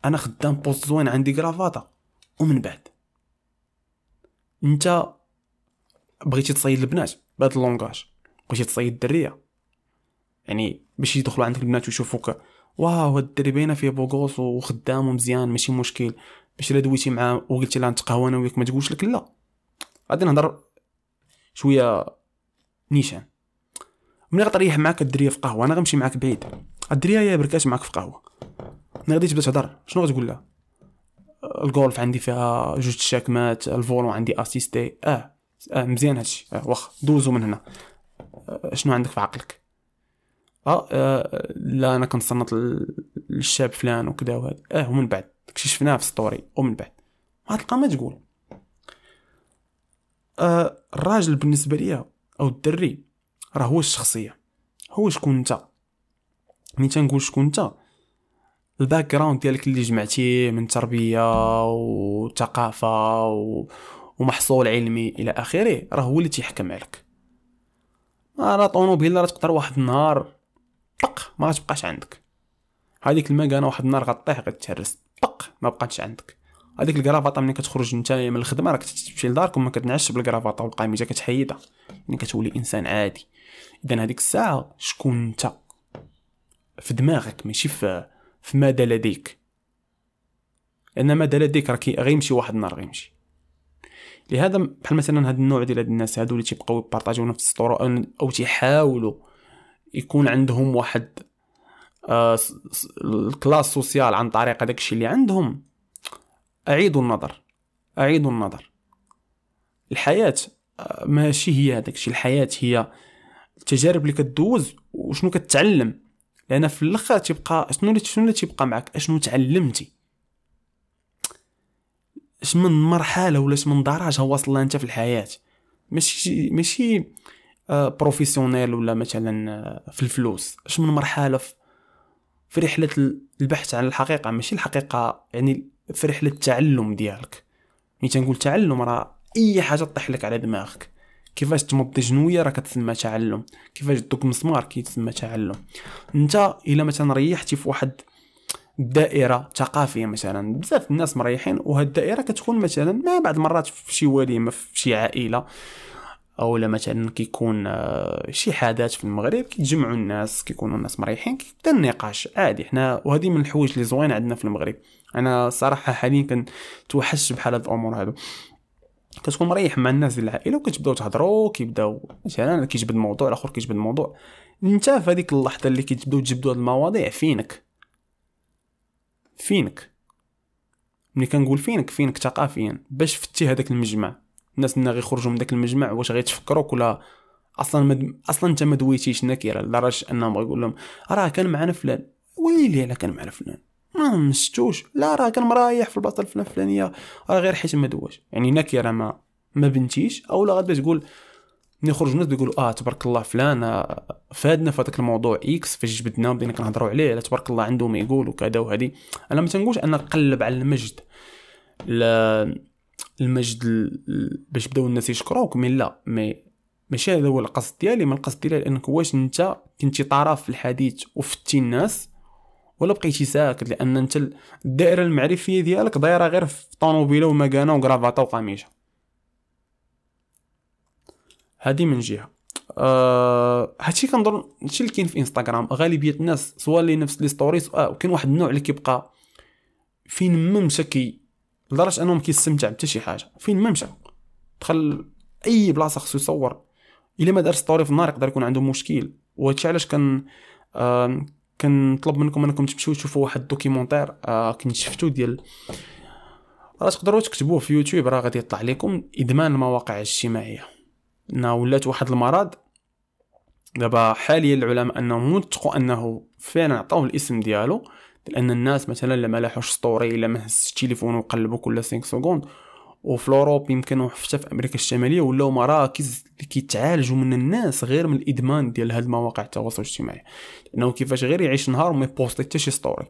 أنا خدام poste زوين عندي كرافاطة. ومن بعد؟ انت بغيتي تصيد البنات بهذا ال langage بغيتي تصيد الدرية. يعني باش يدخلوا عندك البنات ويشوفوك wow هاد الدري باينة فيه beau gosse وخدام ومزيان ماشي مشكل. باش الا دويتي معاه وقلتي لها نتقهوى أنا وياك ما تقولش لك لا. غادي نهضر شوية نيشان. ملي غتريح معاك الدرية في قهوة أنا غنمشي معاك بعيد. الدرية يا بركات معاك في قهوة. ملي غادي تبدا تهضر. شنو غتقول لها؟ الجولف عندي فيها جوج تشاكمات ال volant عندي assisté. آه, آه مزيان هادشي. آه واخا دوزو من هنا. آه شنو عندك في عقلك؟ آه, آه لا أنا كنصنت للشاب فلان وكذا وهذا آه ومن بعد داكشي شفناه في story ومن بعد. غتلقى ما تقول. آه الراجل بالنسبة ليا أو الدري راه هو الشخصية. هو شكون أنت؟ ملي تنقول شكون أنت ال background ديالك اللي جمعتيه من تربية وثقافه و... ومحصول علمي إلى آخره راه هو اللي تيحكم عليك. راه طونوبيل راه تقدر واحد النهار طق ما غتبقاش عندك. هذيك المكانه واحد النهار غطيح غتهرس طق ما بقاتش عندك. هذيك الكرافاطه ملي كتخرج أنت من الخدمة راك تمشي لدارك وما كتنعش بالكرافاطه والقميجه كتحيدها يعني كتولي إنسان عادي. اذا هذيك الساعة شكون أنت؟ في دماغك ماشي في في ماذا لديك؟ لأن ماذا لديك؟ راه غيمشي واحد النهار غيمشي. لهذا بحال مثلا هاد النوع ديال هاد الناس هادو اللي تيبقاو يبارطاجيو نفس ال story و تيحاولوا يكون عندهم واحد آه ال classe sociale عن طريق هذاك الشيء اللي عندهم أعيدوا النظر أعيدوا النظر. الحياة آه، ماشي هي هذاك الشيء الحياة هي التجارب اللي كدوز وشنو كتعلم. لأن في الأخر تيبقى شنو اللي شنو اللي تيبقى معك أشنو تعلمتي؟ اش من مرحلة ولا اش من درجه واصل أنت في الحياة؟ ماشي ماشي professionnel ولا مثلا آه، في الفلوس. اش من مرحلة في, في رحلة البحث عن الحقيقة؟ ماشي الحقيقة يعني في رحلة التعلم ديالك. ملي تنقول تعلم راه أي حاجة طيح لك على دماغك. كيفاش تمض جنوية راه كتسمى تعلم. كيفاش تدق مسمار كيتسمى تعلم. انت إلا مثلا ريحتي في واحد دائره ثقافيه مثلا بزاف الناس مريحين وهاد الدائرة كتكون مثلا ما بعض المرات في شي وليمة في شي عائلة أو لا مثلا كيكون آه، شي حدث في المغرب كيتجمعوا الناس كيكونوا الناس مريحين كيبدا النقاش عادي. حنا وهذه من الحوايج اللي زوين عندنا في المغرب. أنا صراحة حاليا كنتوحش بحال هاد الأمور هادو. كتكون مريح مع الناس ديال العائلة وكتبداو تهضروا كيبداو مثلا كيجبد الموضوع الآخر كيجبد الموضوع أنت في هذيك اللحظة اللي كتبداو تجبدوا هاد المواضيع فينك؟ فينك؟ ملي كنقول فينك فينك ثقافيا. باش فتي هذاك المجمع. الناس اللي غيخرجوا من داك المجمع واش غيتفكروك ولا أصلا مد... أصلا أنت ما دويتيش نكرة. لدرجه أنهم غيقول لهم راه كان معنا فلان. ويلي على كان معنا فلان. ما مستوش. لا راه كان مريح في البلاصه الفلانيه راه غير حيت ما دواش يعني نكره ما ما بنتيش. أو لا غادي تقول ملي يخرج الناس بيقولوا آه تبارك الله فلان آه، فادنا في هذاك الموضوع X فاش جبدنا وبدينا كنهضروا عليه لا تبارك الله عنده ما يقول وكذا وهذه. أنا ما تنقولش أن نقلب على المجد. لا المجد باش بداو الناس يشكروك مي لا مي ماشي هذا هو القصد ديالي. mais القصد ديالي لانك واش أنت كنتي طرف في الحديث وفدتي الناس ولا بقيتي ساكت لأن أنت الدائرة المعرفية ديالك دايرة غير في طوموبيلة ومكانة وكرافاطه وقميجه هذه من جهة. أه هادشي كنظن هادشي اللي كاين في إنستغرام. غالبية الناس سواء لي نفس les stories آه وكاين واحد النوع اللي كيبقى فين ما مشى كي لدرجة انه ما كيستمتع بحتى شي حاجة. فين ما مشى. دخل أي بلاصة خصو يصور. إلا ما دار story في النهار يقدر يكون عنده مشكل. وهادشي علاش كان آه كنطلب منكم انكم تمشيو تشوفوا واحد documentaire آه كنت شفتو ديال راه تقدروا تكتبوه في يوتيوب راه غادي يطلع لكم إدمان المواقع الاجتماعية. انها ولات واحد المرض دابا حاليا العلماء أنهم وثقوا أنه فعلا عطاوه الاسم ديالو لأن الناس مثلا لما لاحوش story الا ما هز التليفون وقلبوا كل 5 secondes وفي Europe يمكن حتى في أمريكا الشمالية ولاو مراكز اللي كيتعالجوا من الناس غير من الإدمان ديال هاد المواقع التواصل الاجتماعي. لأنه كيفاش غير يعيش نهار وما يبوستي حتى شي story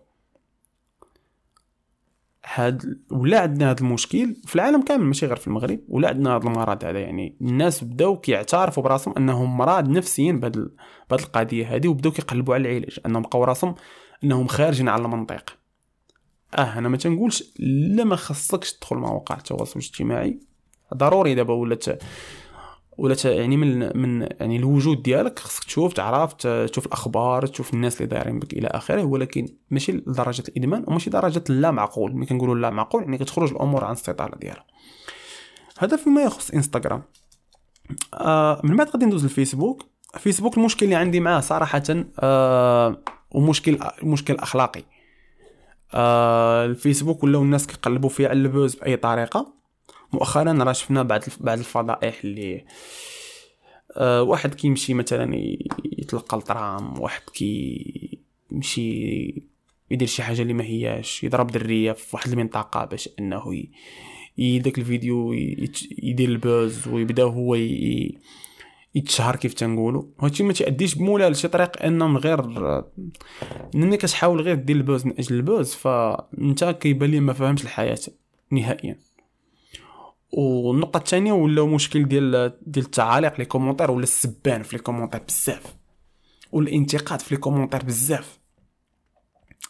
هاد ولا عندنا هذا المشكل في العالم كامل ماشي غير في المغرب ولا عندنا هذا المرض هذا. يعني الناس بداو كيعترفوا براسهم أنهم مرض نفسيا بهاد القضية هذه وبداو كيقلبوا على العلاج أنهم بقاو راسهم أنهم خارجين على المنطق. آه أنا ما تنقولش لا ما خصكش تدخل مواقع التواصل الاجتماعي. ضروري دابا ولات ولا يعني من من يعني الوجود ديالك خصك تشوف تعرف تشوف الأخبار تشوف الناس اللي دايرين بك إلى آخره ولكن ماشي لدرجة الإدمان وماشي درجة لا معقول. ملي كنقولوا لا معقول يعني كتخرج الأمور عن السيطرة ديالها. هذا فيما يخص إنستغرام. آه من بعد غادي ندوز للفيسبوك فيسبوك المشكل اللي عندي معاه صراحة آه ومشكل مشكل أخلاقي. آه الفيسبوك ولاو الناس كيقلبوا فيه على البوز بأي طريقة. مؤخرا راه شفنا بعض بعض الفضائح اللي أه واحد كيمشي مثلا يتلقى الطرام واحد كي يمشي يدير شي حاجة اللي ما هياش يضرب درية في واحد المنطقة باش إنه يديك الفيديو يدير ال buzz ويبدأ هو يتشهر كيف تنقولوا. هادشي ما تاديش بمولا لشي طريق انه من غير ملي كتحاول غير دير ال buzz من أجل ال buzz فأنت كيبان لي ما فهمش الحياة نهائيا. والنقطة الثانية ولا مشكل ديال ديال التعاليق les commentaires ولا السبان في les commentaires بزاف والانتقاد في les commentaires بزاف.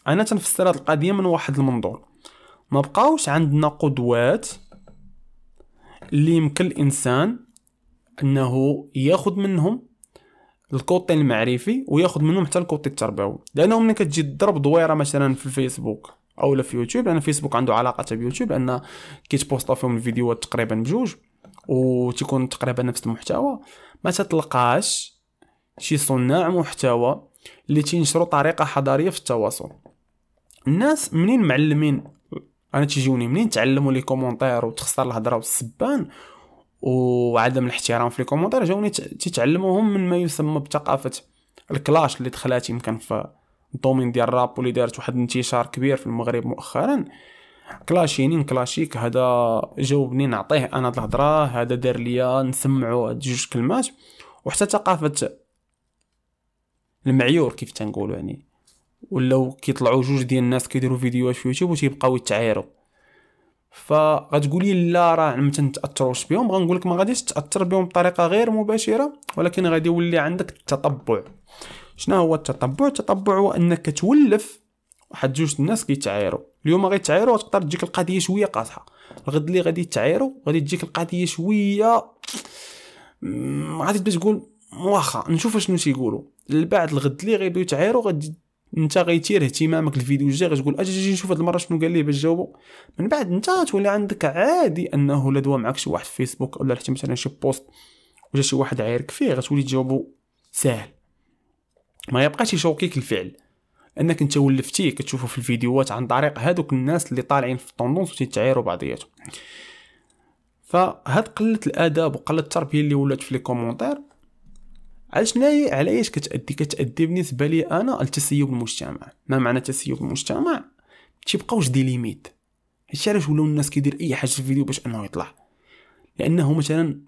أنا تنفسر هاد القضية من واحد المنظور. ما بقاوش عندنا قدوات اللي يمكن الإنسان انه ياخذ منهم ال côté المعرفي وياخذ منهم حتى ال côté التربوي. لأنه ملي كتجي تضرب دويرة مثلا في الفيسبوك أو في يوتيوب لأن فيسبوك عنده علاقة بيوتيوب لأن كيتبوسطوا فيهم الفيديوهات تقريبا بجوج وتكون تقريبا نفس المحتوى. ما تتلقاش شي صناع محتوى اللي تينشروا طريقة حضارية في التواصل. الناس منين معلمين؟ أنا تيجوني منين تعلموا les commentaires وتخسر الهضرة والسبان وعدم الاحترام في les commentaires جاوبني تيتعلموهم من ما يسمى بثقافة ال clash اللي دخلات. يمكن في ال domaine ديال الراب واللي دارت واحد الانتشار كبير في المغرب مؤخرا. كلاشيني نكلاشيك هذا جاوبني نعطيه. أنا الهضرة هذا دار ليا نسمعو هاد جوج كلمات. وحتى ثقافة المعيور كيف تنقولوا يعني. ولاو كيطلعوا جوج ديال الناس كيديروا فيديوهات في يوتيوب وتيبقاو يتعايروا فغتقولي لا راه ما تنتاثروش بهم؟ غنقول لك ما غاديش تأثر بهم بطريقة غير مباشرة ولكن غادي يولي عندك التطبع. شنو هو التطبع؟ التطبع هو أنك تولف واحد جوج الناس كيتعايروا. اليوم غيتعايروا تقدر تجيك القضية شوية قاصحه الغد اللي غادي يتعايروا غادي تجيك القضية شوية غادي تبدا تقول واخا نشوف شنو تيقولوا. بعد الغد اللي غيبداو يتعايروا غادي انت غيتير اهتمامك الفيديو الجاي غتقول أجي نشوف هاد المرة شنو قال لي باش جاوبو. من بعد انت تولي عندك عادي انه لا دوا معك شي واحد في فيسبوك ولا حتى مثلا شي post وجا شي واحد عايرك فيه غتولي تجاوبو ساهل. ما يبقاش يشوكيك الفعل. انك انت ولفتيه كتشوفه في الفيديوهات عن طريق هادوك الناس اللي طالعين في ال tendances وتيتعايروا بعضياتهم. فهاد قلة الآداب وقلة التربية اللي ولات في les commentaires علاش على إيش كتادي كتادي بالنسبة لي أنا التسيب المجتمع؟ ما معنى تسيب المجتمع؟ تيبقاوش des limites. هادشي علاش ولاو الناس كيدير أي حاجة في الفيديو باش أنه يطلع؟ لأنه مثلا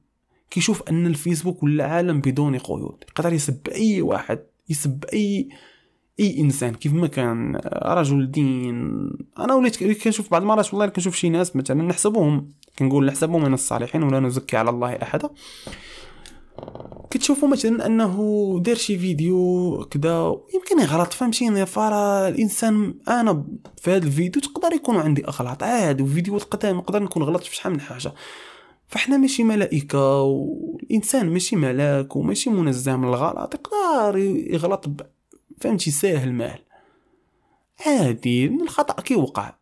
كيشوف أن الفيسبوك ولا عالم بدون قيود. يقدر يسب أي واحد يسب اي أي إنسان كيف ما كان رجل دين. أنا وليت كنشوف بعض المرات والله كنشوف شي ناس مثلا نحسبهم. كنقول نحسبهم من الصالحين ولا نزكي على الله أحدا. كتشوفوا مثلا أنه دار شي فيديو كذا يمكن يغلط فهمتيني فرا الإنسان أنا في هذا الفيديو تقدر يكون عندي أغلاط عادي وفيديوهات قدام نقدر نكون غلطت في شحال من حاجة. فإحنا ماشي ملائكة والإنسان ماشي ملاك وماشي منزه من الغلط يقدر يغلط. فهمتي؟ ساهل مال. عادي الخطأ كيوقع.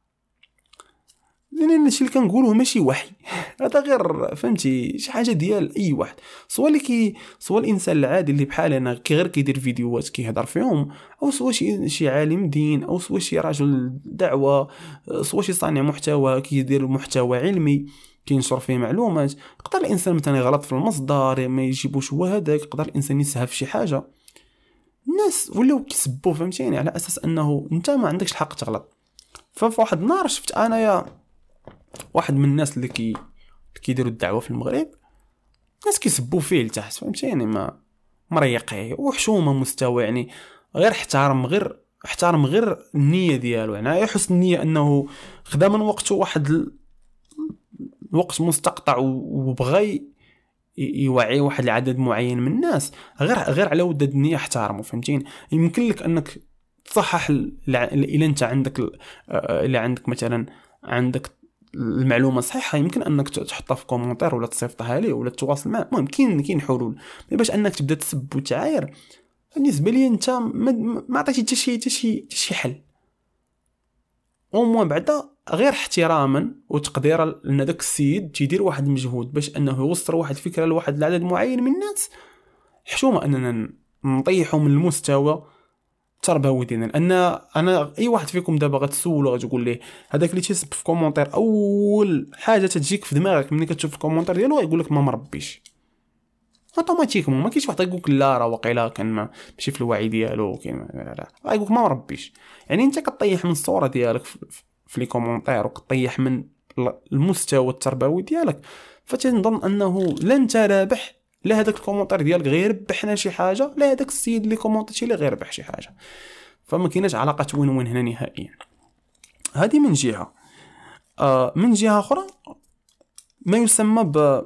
لأن الشيء اللي كنقولوه ماشي وحي. هذا غير فهمتي شي حاجة ديال أي واحد. سواء اللي كي سواء الإنسان العادي اللي بحال أنا كي غير كيدير فيديوهات كيهضر فيهم أو سواء شي شي عالم دين أو سواء شي رجل دعوة سواء شي صانع محتوى كيدير محتوى علمي كينشر فيه معلومات يقدر الإنسان مثلا يغلط في المصدر ما يجيبوش هو هذاك يقدر الإنسان يسهى في شي حاجة. الناس ولاو كيسبوا فهمتيني؟ على أساس أنه أنت ما عندكش الحق تغلط. ففي واحد النهار شفت أنايا واحد من الناس اللي كي كيديروا الدعوة في المغرب ناس كيسبوا فيه لتحت فهمتيني ما مريقي وحشومه مستوى يعني غير احترم غير احترم غير النية ديالو. يعني يحس النية أنه خدا من وقته واحد الوقت مستقطع وبغى يوعي واحد العدد معين من الناس. غير غير على ود النية احترمه فهمتيني يمكن لك أنك تصحح إلا أنت عندك إلا عندك مثلا عندك المعلومة صحيحه يمكن أنك تحطها في commentaire ولا تصيفطها ليه ولا تتواصل معاه. المهم كاين كاين حلول. باش أنك تبدأ تسب وتعاير بالنسبة لي أنت ما عطيتي حتى شي حتى شي شي حل. au moins بعدا غير احتراما وتقديرا لأن داك السيد تيدير واحد المجهود باش أنه يوصل واحد الفكرة لواحد العدد معين من الناس حشومة أننا نطيحو من المستوى التربوي ديالنا لأن أنا أي واحد فيكم دابا غتسولو غتقول ليه هذاك اللي تيسب في commentaire أول حاجة تجيك في دماغك ملي كتشوف ال commentaire ديالو يقول لك ما مربيش. automatiquement ما كاينش واحد يقول لك لا راه واقيلا كان ماشي في الوعي ديالو كاين لا لا ما مربيش. يعني أنت كطيح من الصورة ديالك في les commentaires وكطيح من المستوى التربوي ديالك فتنظن أنه لا انت رابح لا هذاك ال commentaire ديالك غير ربحنا شي حاجة لا هذاك السيد اللي كومونتيتي لا غير ربح شي حاجة. فما كايناش علاقه win-win هنا نهائيا. هذه من جهة. آه من جهة أخرى ما يسمى ب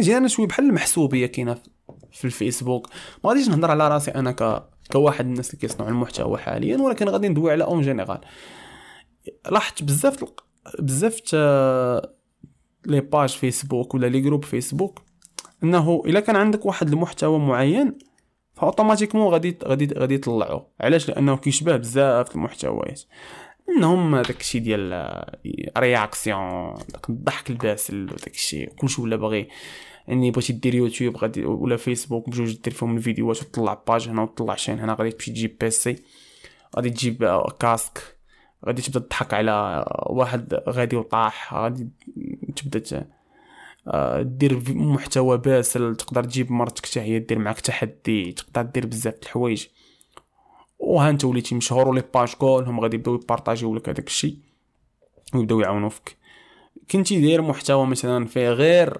جينا شوية بحال المحسوبية كاينة في الفيسبوك. ما غاديش نهضر على راسي أنا ك كواحد من الناس اللي كيصنعوا المحتوى حاليا ولكن غادي ندوي على en général. لاحظت بزاف بزاف les pages فيسبوك ولا les groupes فيسبوك إنه إلا كان عندك واحد المحتوى معين ف automatiquement غادي غادي غادي يطلعوه علاش؟ لأنه كيشبه بزاف المحتويات. منهم داك الشيء ديال réaction داك الضحك الباسل وداك الشيء كلشي ولا باغي. يعني بغيتي دير يوتيوب غادي ولا فيسبوك بجوج دير فيهم الفيديوهات وتطلع page هنا وتطلع chaîne هنا غادي تمشي تجيب PC غادي تجيب كاسك غادي تبدا تضحك على واحد غادي وطاح غادي تبدا آه، دير محتوى باسل تقدر تجيب مرتك حتى هي دير معاك تحدي تقدر دير بزاف د الحوايج. وها انت وليتي مشهور و les pages كلهم غادي يبداو يبارطاجيو لك هذاك الشيء ويبداو يعاونو فيك كنتي داير محتوى مثلا فيه غير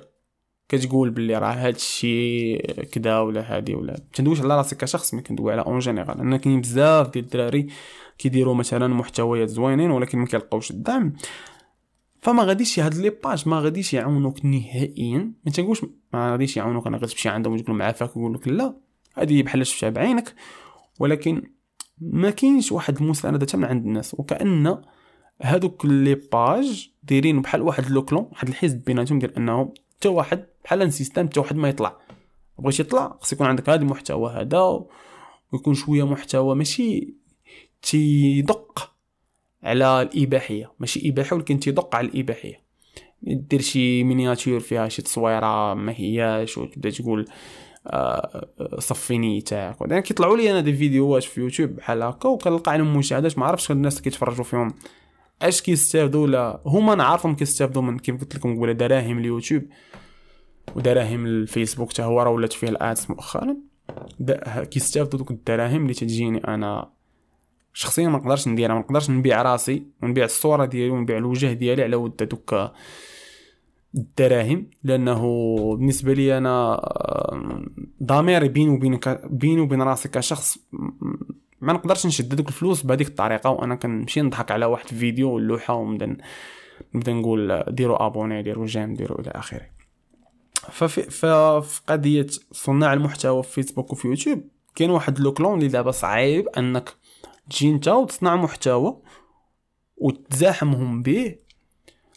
كتقول باللي راه هاد الشيء كدا ولا هادي ولا تندويش على راسك كشخص مي كندوي على en général. لأن كاين بزاف ديال الدراري كيديروا مثلا محتويات زوينين ولكن ما كيلقاوش الدعم. فما غاديش هاد les pages ما غاديش يعاونوك نهائيا. ما تنقولش ما غاديش يعاونوك أنا غتمشي عندهم وتقول لهم عافاك ويقول لك لا هذه بحال شفتها بعينك. ولكن ما كاينش واحد المساندة من عند الناس. وكأن هادوك les pages دايرين بحال واحد le clan واحد الحزب بيناتهم ديال أنه حتى واحد بحال un système حتى واحد ما يطلع. بغيتي يطلع خص يكون عندك هذا المحتوى هذا ويكون شوية محتوى ماشي تيدق. على الإباحية. ماشي إباحة ولكن تيدق على الإباحية. دير شي miniature فيها شي تصويرة ما هياش وتبدا تقول آه صفيني تاعك يعني كيطلعوا لي أنا des فيديوهات في يوتيوب بحال هكا وكنلقى عليهم مشاهدات. ما عرفتش الناس كيتفرجوا فيهم. أش كيستافدوا؟ ولا هما نعرفهم كيستافدوا من كيف قلت لكم نقول دراهم اليوتيوب ودراهم الفيسبوك حتى هو راه ولات فيه الآدس مؤخرا. كيستافدوا دوك الدراهم اللي تجيني أنا شخصيا ما نقدرش نديرها ما نقدرش نبيع راسي ونبيع الصورة ديالي ونبيع الوجه ديالي على ود دوك الدراهم لأنه بالنسبة لي أنا ضميري بيني وبينك بيني وبين راسي كشخص ما نقدرش نشد دوك الفلوس بهذيك الطريقة وأنا كنمشي نضحك على واحد الفيديو واللوحة ونبدأ نبدأ نقول ديروا أبوني ديروا جيم ديروا إلى آخره. ففي في قضية صناع المحتوى في فيسبوك وفي يوتيوب كاين واحد لوكلون اللي دابا صعيب أنك تجي انت وتصنع محتوى وتزاحمهم به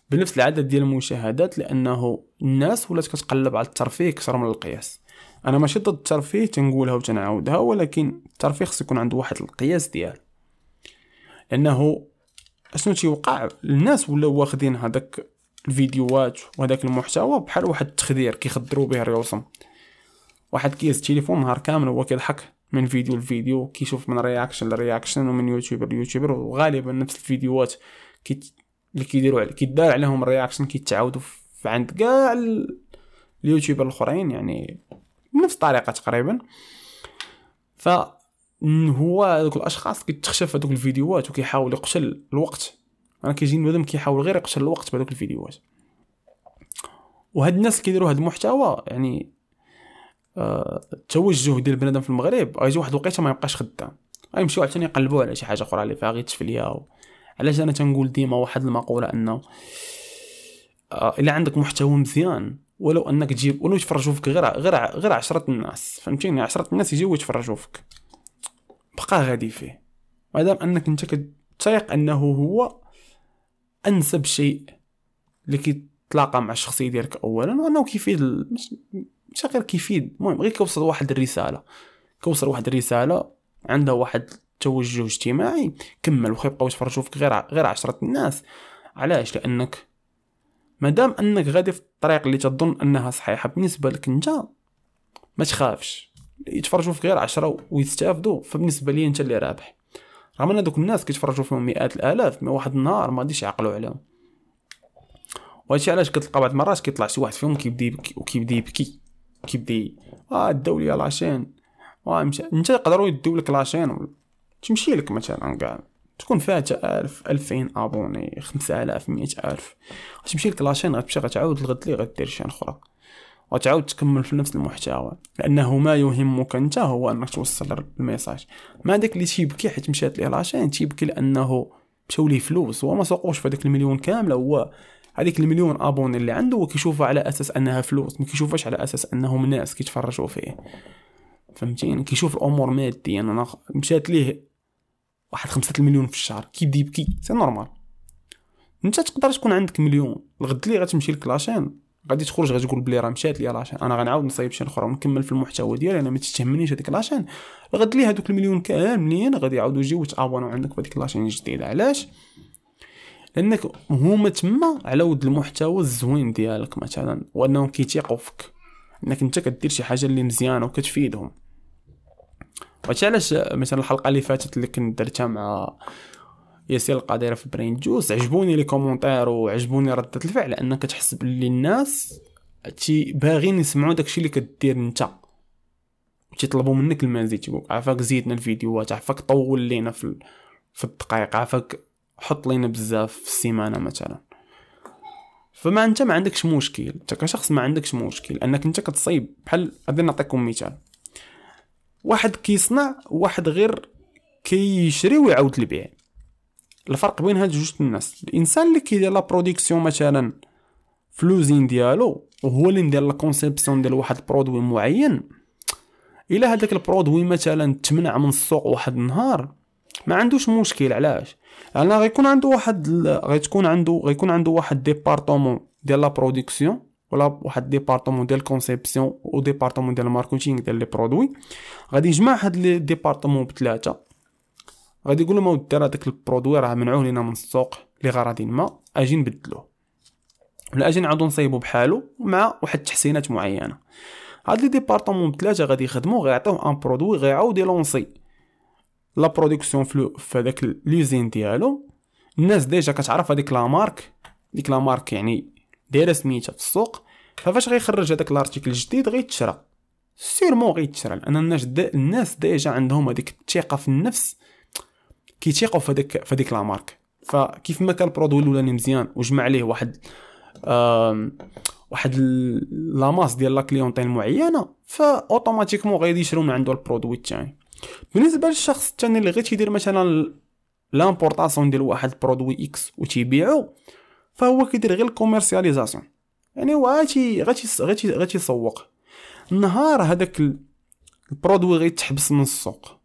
بنفس العدد ديال المشاهدات لأنه الناس ولات كتقلب على الترفيه أكثر من القياس. أنا ماشي ضد الترفيه تنقولها وتنعاودها ولكن الترفيه خص يكون عنده واحد القياس ديالو. لأنه أشنو تيوقع؟ الناس ولاو واخدين هذاك الفيديوهات وهذاك المحتوى بحال واحد التخدير كيخدروا به ريوسهم واحد كيس تليفون نهار كامل هو كيضحك. من فيديو لفيديو كيشوف من reaction ل reaction ومن YouTuber ل YouTuber وغالبا نفس الفيديوهات كي اللي كيديروا كيدار عليهم ال reaction كيتعاودوا عند كاع ال YouTuber الأخرين يعني بنفس الطريقة تقريبا. ف هو هذوك الأشخاص كيتخشى في هذوك الفيديوهات وكيحاول يقتل الوقت. أنا كيجيني بنادم كيحاول غير يقتل الوقت بهذوك الفيديوهات. وهاد الناس اللي كيديروا هاد المحتوى يعني التوجه ديال بنادم في المغرب غيجي واحد الوقيته ما يبقاش خدام. غيمشيو عاوتاني يقلبوا على شي حاجة أخرى اللي فيها غير تفليه و... علاش أنا تنقول ديما واحد المقولة أنه آه إلا عندك محتوى مزيان ولو أنك تجيب ولو يتفرجوا فيك غير غير غير عشرة الناس فهمتيني؟ عشرة الناس يجيو يتفرجوا فيك بقى غادي فيه. مادام أنك أنت كتيق أنه هو أنسب شيء اللي كيتلاقى مع الشخصية ديالك اولا وأنه كيفيد مش غير كيفيد المهم غير كيوصل واحد الرسالة. كوصل واحد الرسالة عندها واحد توجه اجتماعي كمل وخا يبقاو يتفرجوا فيك غير غير عشرة الناس. علاش؟ لأنك مادام أنك غادي في الطريق اللي تظن أنها صحيحة بالنسبة لك أنت ما تخافش. يتفرجوا فيك غير عشرة ويستافدوا فبالنسبة لي أنت اللي رابح. رغم أن دوك الناس كيتفرجوا فيهم مئات الآلاف ما واحد النهار ما غاديش يعقلوا عليهم. وهادشي علاش كتلقى بعض المرات كيطلع شي واحد فيهم كيبدا يبكي وكيبدا يبكي. كيبدا آه داو ليا la chaîne. ومشى انت يقدروا يديو لك la chaîne تمشي لك مثلا كاع تكون فيها ألفين abonnés خمسة آلاف مئة ألف. تمشي لك la chaîne غتمشي غتعاود الغد لي غدير شي أخرى. وتعاود تكمل في نفس المحتوى. لأنه ما يهمك أنت هو أنك توصل ال message. ما داك اللي تيبكي حيت مشات ليه la chaîne تيبكي لأنه مشاو ليه فلوس. هو ما سوقوش في هذاك المليون كامله هو هذيك المليون abonnés اللي عنده وكيشوفها على أساس أنها فلوس ما كيشوفهاش على أساس أنهم ناس كيتفرجوا فيه. فهمتيني؟ كيشوف الأمور ماديا. أنا مشات ليه واحد خمسة المليون في الشهر. كيبدا يبكي c'est normal. أنت تقدر تكون عندك مليون. الغد لي غتمشي لك la chaîne. غادي تخرج غادي تقول بلي راه مشات لي la chaîne. أنا غنعاود نصايب شي أخرى ونكمل في المحتوى ديالي. أنا ما تهمنيش هذيك la chaîne. غد لي هذوك المليون كاملين غادي يعاودوا يجيو يتابونوا عندك في هذيك la chaîne الجديدة. علاش؟ لأنك هما تما على ود المحتوى الزوين ديالك مثلا وأنهم كيتيقوا فيك إنك أنت كدير شي حاجة اللي مزيانة وكتفيدهم. وهادشي علاش مثلا الحلقة اللي فاتت اللي كنت درتها مع ياسين القادرة في Brain Juice عجبوني les commentaires وعجبوني ردة الفعل لانك تحس باللي الناس تي باغيين يسمعوا داكشي اللي كدير أنت. تيطلبوا منك المزيد تيقول عافاك زيدنا الفيديوهات عافاك طول لينا في في الدقائق عافاك حط لينا بزاف في السيمانة مثلا. فما أنت ما عندكش مشكل أنت كشخص ما عندكش مشكل أنك أنت كتصيب بحال غادي نعطيكم مثال. واحد كيصنع واحد غير كيشري ويعاود البيع الفرق بين هاد جوج الناس. الإنسان اللي كيدير la production مثلا ف l'usine ديالو وهو اللي ندير la conception ديال واحد ال produit معين إلا هذاك ال produit مثلا تمنع من السوق واحد النهار ما عندوش مشكل علاش؟ لأن غيكون عنده واحد غتكون عنده غيكون عنده واحد département ديال la production ولا واحد département ديال conception و département ديال ال marketing ديال les produits غادي يجمع هاد les départements بثلاثه غادي يقول لهم اودي هذاك ال produit راه منعوه لينا من السوق لغرض ما أجي نبدلوه. ولا أجي نعاودو نصايبو بحالو مع واحد التحسينات معينة. هاد les départements بثلاثه غادي يخدمو غيعطيوه un produit غيعاود يلونسي. la production فلو في هذاك l'usine ديالو. الناس déjà كتعرف هذيك la marque ديك la marque يعني دايرة سميتها في السوق. ففاش غيخرج هذاك ال article الجديد غيتشرى. sûrement غيتشرى لأن الناس الناس déjà عندهم هذيك الثقة في النفس. كيتيقوا في هذيك في هذيك la marque فكيف ما كان ال produit الأولاني مزيان وجمع عليه واحد واحد la masse ديال la clientèle معينة ف automatiquement غادي يشرو من عنده ال produit الثاني بالنسبة للشخص الثاني اللي غير تيدير مثلا l'importation ديال واحد ال produit X وتيبيعو فهو كيدير غير ال commercialisation. يعني هو غاتي غاتي غاتي يسوق. النهار هذاك ال produit غيتحبس من السوق.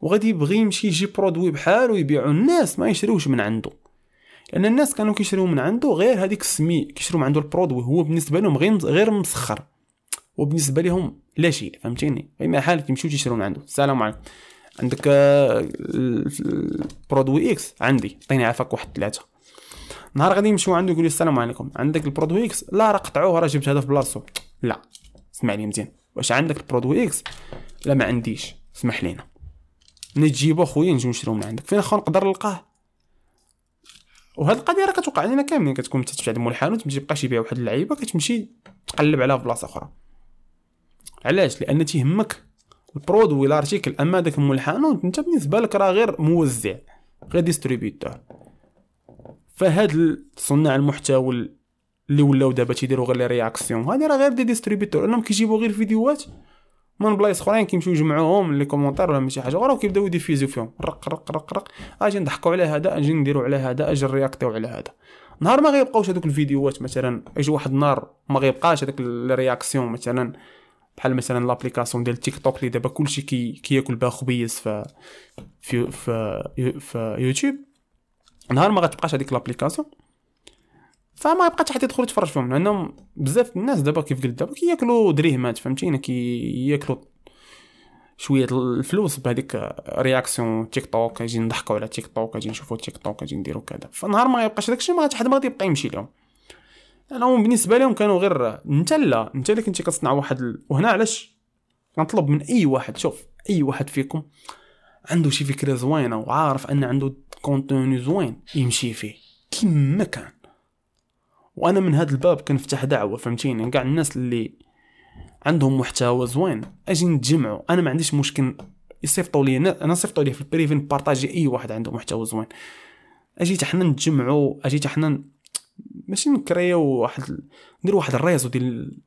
وغادي يبغي يمشي يجي produit بحالو يبيعو. الناس ما يشريوش من عنده. لأن الناس كانوا كيشريو من عنده غير هذيك السمي كيشريو من عنده ال produit. هو بالنسبة لهم غير غير مسخر. وبالنسبة لهم لا شيء فهمتيني؟ اي حال كيمشيو تيشريو من عنده السلام عليكم. عندك ال produit آه، X عندي. عطيني عافاك واحد ثلاثة نهار غادي يمشيو عنده يقول السلام عليكم. عندك ال produit X؟ لا راه قطعوه راه جبت هذا في بلاصتو لا. اسمع لي مزيان. واش عندك ال produit X؟ لا ما عنديش. اسمح لينا. ملي تجيبو خويا نجيو نشريو من عندك. فين أخو نقدر نلقاه؟ وهاد القضية راه كتوقع علينا كاملين. كتكون انت تمشي عند مول الحانوت ما تبقاش يبيع واحد اللعيبة كتمشي تقلب عليها في بلاصة أخرى. علاش؟ لأن تيهمك ال produit ال article. أما داك الحانوت أنت بالنسبة لك راه غير موزع غير distributeur. فهاد صناع المحتوى اللي ولاو دابا تيديروا غير les réactions هادي راه غير des distributeurs. أنهم كيجيبوا غير فيديوهات من بلايص أخرين كيمشيو يجمعوهم les commentaires ولا شي حاجة أخرى وكيبداو يديفيزيو فيهم. رق رق رق رق. آجي نضحكوا على هذا آجي نديروا على هذا آجي نرياكتيو على هذا. نهار ما غيبقاوش هذوك الفيديوهات مثلا يجي واحد النهار ما غيبقاش هذاك ال réaction مثلا بحال مثلا l'application ديال تيك توك اللي دابا كلشي كي كياكل بها خبيز في في في, في يوتيوب نهار ما غتبقاش هذيك l'application فما يبقى حتى يدخل يتفرج فيهم لأنهم بزاف الناس دابا كيف قلت دابا كياكلوا دريهمات فهمتيني؟ كياكلوا شوية الفلوس بهذيك réaction تيك توك أجي نضحكوا على تيك توك أجي نشوفوا تيك توك أجي نديرو كذا. فنهار ما يبقاش داكشي ما حد ما غادي يبقى يمشي لهم. أنا بالنسبة لهم كانوا غير أنت لا أنت اللي كنتي كتصنع واحد ال... وهنا علاش؟ كنطلب من أي واحد شوف أي واحد فيكم عنده شي فكرة زوينة وعارف أن عنده contenu زوين يمشي فيه كيما كان. وأنا من هذا الباب كنفتح دعوة فهمتيني؟ كاع الناس اللي عندهم محتوى زوين أجي نتجمعوا. أنا ما عنديش مشكل يصيفطوا لي أنا صيفطوا لي في ال privé نبارطاجي أي واحد عنده محتوى زوين. أجي حنا نتجمعوا أجي حنا ماشي نكريو واحد نديرو واحد ال réseau ديال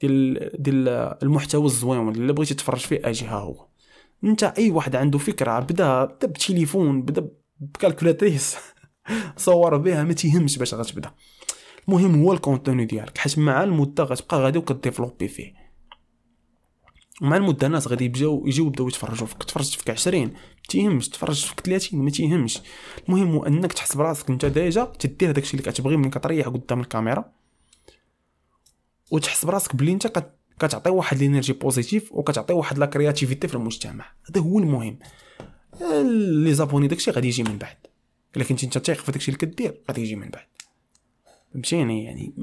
ديال ديال المحتوى الزوين اللي بغيتي تفرج فيه أجي ها هو. انت اي واحد عنده فكرة بدا بدا بتليفون بدا ب calculatrice صور بها ما تيهمش باش غتبدا. المهم هو ال contenu ديالك حيت مع المدة غتبقى غادي وكديفلوبي فيه. ومع المدة الناس غادي يبداو يجيو يبداو يتفرجوا فيك. تفرجت فيك 20 تيهمش تفرجت فيك 30 ما تيهمش. المهم هو أنك تحس براسك أنت déjà تدير داكشي اللي كتبغي ملي كتريح قدام الكاميرا. وتحس براسك بلي أنت كتعطي واحد ال énergie positive وكتعطي واحد la créativité في المجتمع. هذا هو المهم. les abonnés داكشي غادي يجي من بعد. إلا كنتي أنت تايق في داكشي اللي كدير غادي يجي من بعد. فهمتيني؟ يعني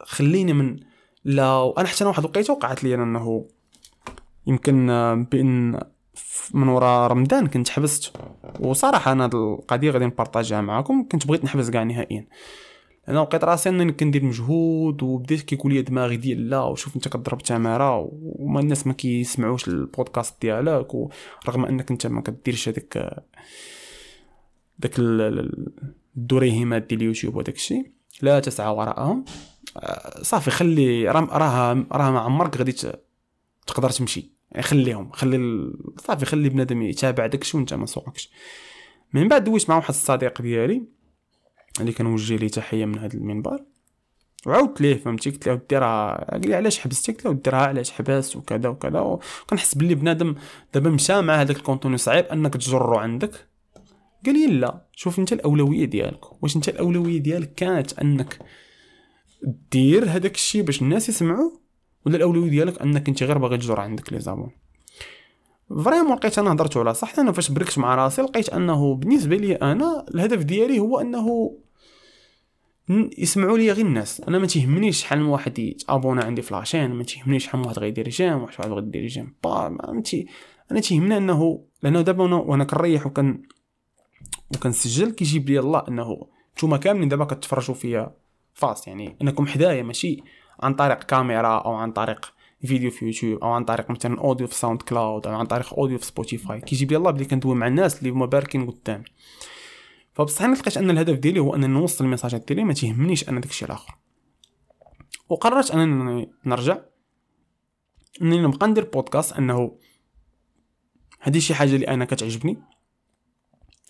خليني من لا أنا حتى أنا واحد الوقيته وقعت لي إنه يمكن بأن من وراء رمضان كنت حبست. وصراحة أنا هاد القضية غادي نبارطاجيها معكم كنت بغيت نحبس كاع نهائيا. أنا لقيت راسي أنني كندير مجهود وبديت كيقول لي دماغي ديال لا وشوف أنت كضرب تمارة وما الناس ما كيسمعوش البودكاست ديالك ورغم أنك أنت ما كديرش هذاك داك الدريهمات ديال اليوتيوب وداك الشيء. لا تسعى وراءهم. آه، صافي خلي راه راه ما عمرك غادي تقدر تمشي. يعني خليهم خلي صافي خلي بنادم يتابع داكشي وانت ما سوقكش. من بعد دويت مع واحد الصديق ديالي اللي كنوجه ليه تحيه من هذا المنبر. وعاودت ليه فهمتي؟ قلت له ودي راه قال لي علاش حبستي قلت له ودي راه علاش حبست؟ وكذا وكذا وكنحس باللي بنادم دابا مشى مع هذاك الكونتوني صعيب انك تجرو عندك. قال لي لا شوف انت الأولوية ديالك. واش انت الأولوية ديالك كانت انك دير هذاك الشيء باش الناس يسمعوا ولا الأولوية ديالك أنك أنت غير باغي تجر عندك les abonnés. vraiment لقيت أنا هضرت على صح أنا فاش بركت مع راسي لقيت أنه بالنسبة لي أنا الهدف ديالي هو أنه يسمعوا لي غير الناس. أنا ما تيهمنيش شحال من واحد يتابونا عندي في la chaîne ما تيهمنيش شحال من واحد غيدير j'aime واحد غيدير يدير j'aime. با ما تي أنا تيهمني أنه لأنه دابا وأنا كنريح وكن وكنسجل كيجيب لي الله أنه نتوما كاملين دابا كتفرجوا فيا face. يعني أنكم حدايا ماشي عن طريق كاميرا أو عن طريق فيديو في يوتيوب أو عن طريق مثلا audio في ساوند كلاود أو عن طريق audio في سبوتيفاي. كيجيب لي الله بلي كندوي مع الناس اللي هما باركين قدامي. فبصح لقيت أن الهدف ديالي هو انني نوصل الميساجات ديالي ما تيهمنيش أنا داكشي الآخر. وقررت أنني نرجع أنني نبقى ندير بودكاست أنه هذه شي حاجة اللي أنا كتعجبني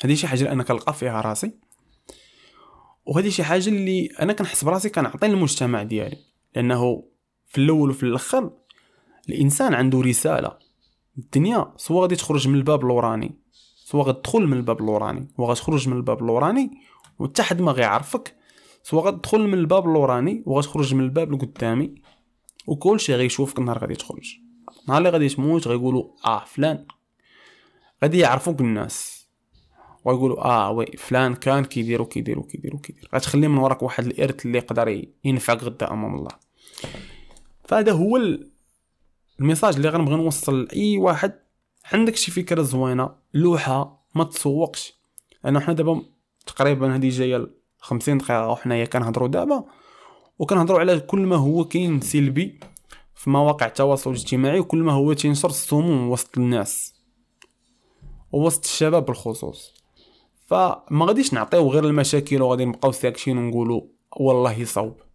هذه شي حاجة اللي أنا كنلقى فيها راسي وهذه شي حاجة اللي أنا كنحس براسي كنعطي للمجتمع ديالي. لأنه في الأول وفي الأخر الإنسان عنده رسالة. الدنيا سوا غادي تخرج من الباب اللوراني سوا غتدخل من الباب اللوراني وغتخرج من الباب اللوراني وحتى حد ما غيعرفك. سوا غتدخل من الباب اللوراني وغتخرج من الباب القدامي. وكلشي غيشوفك نهار غادي تخرج. نهار اللي غادي تموت غيقولوا آه فلان. غادي يعرفوك الناس ويقولوا آه oui فلان كان كيدير وكيدير وكيدير وكيدير. غتخلي من وراك واحد الإرث اللي يقدر ينفعك غدا أمام الله. فهذا هو ال message اللي غنبغي نوصل لأي واحد. عندك شي فكرة زوينة لوحة ما تسوقش. لأن حنا دابا تقريبا هذه جاية 50 دقيقة وحنايا كنهضروا دابا. وكنهضروا على كل ما هو كاين سلبي في مواقع التواصل الاجتماعي وكل ما هو تينشر السموم وسط الناس ووسط الشباب بالخصوص. فما غاديش نعطيو غير المشاكل وغادي نبقاو ساكتين ونقولوا والله يصوب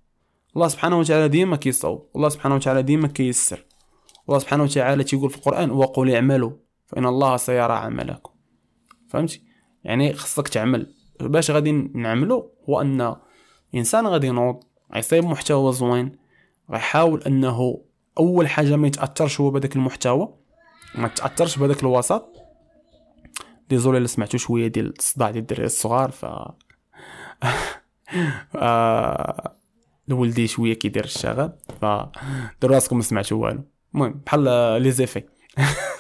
الله سبحانه وتعالى ديما كيصوب. الله سبحانه وتعالى ديما كيسر الله سبحانه وتعالى تيقول في القرآن وقل اعملوا فإن الله سيرى عملكم. فهمتي؟ يعني خصك تعمل. باش غادي نعملو هو أن إنسان غادي ينوض غيصايب محتوى زوين غيحاول أنه أول حاجة ما يتأثرش هو بهذاك المحتوى ما تأثرش بهذاك الوسط. ديزولي إلا سمعتو شوية ديال الصداع ديال الدراري الصغار ف لولدي شوية كيدير الشغب ف ديروا راسكم ما سمعتو والو. المهم بحال لي زيفي.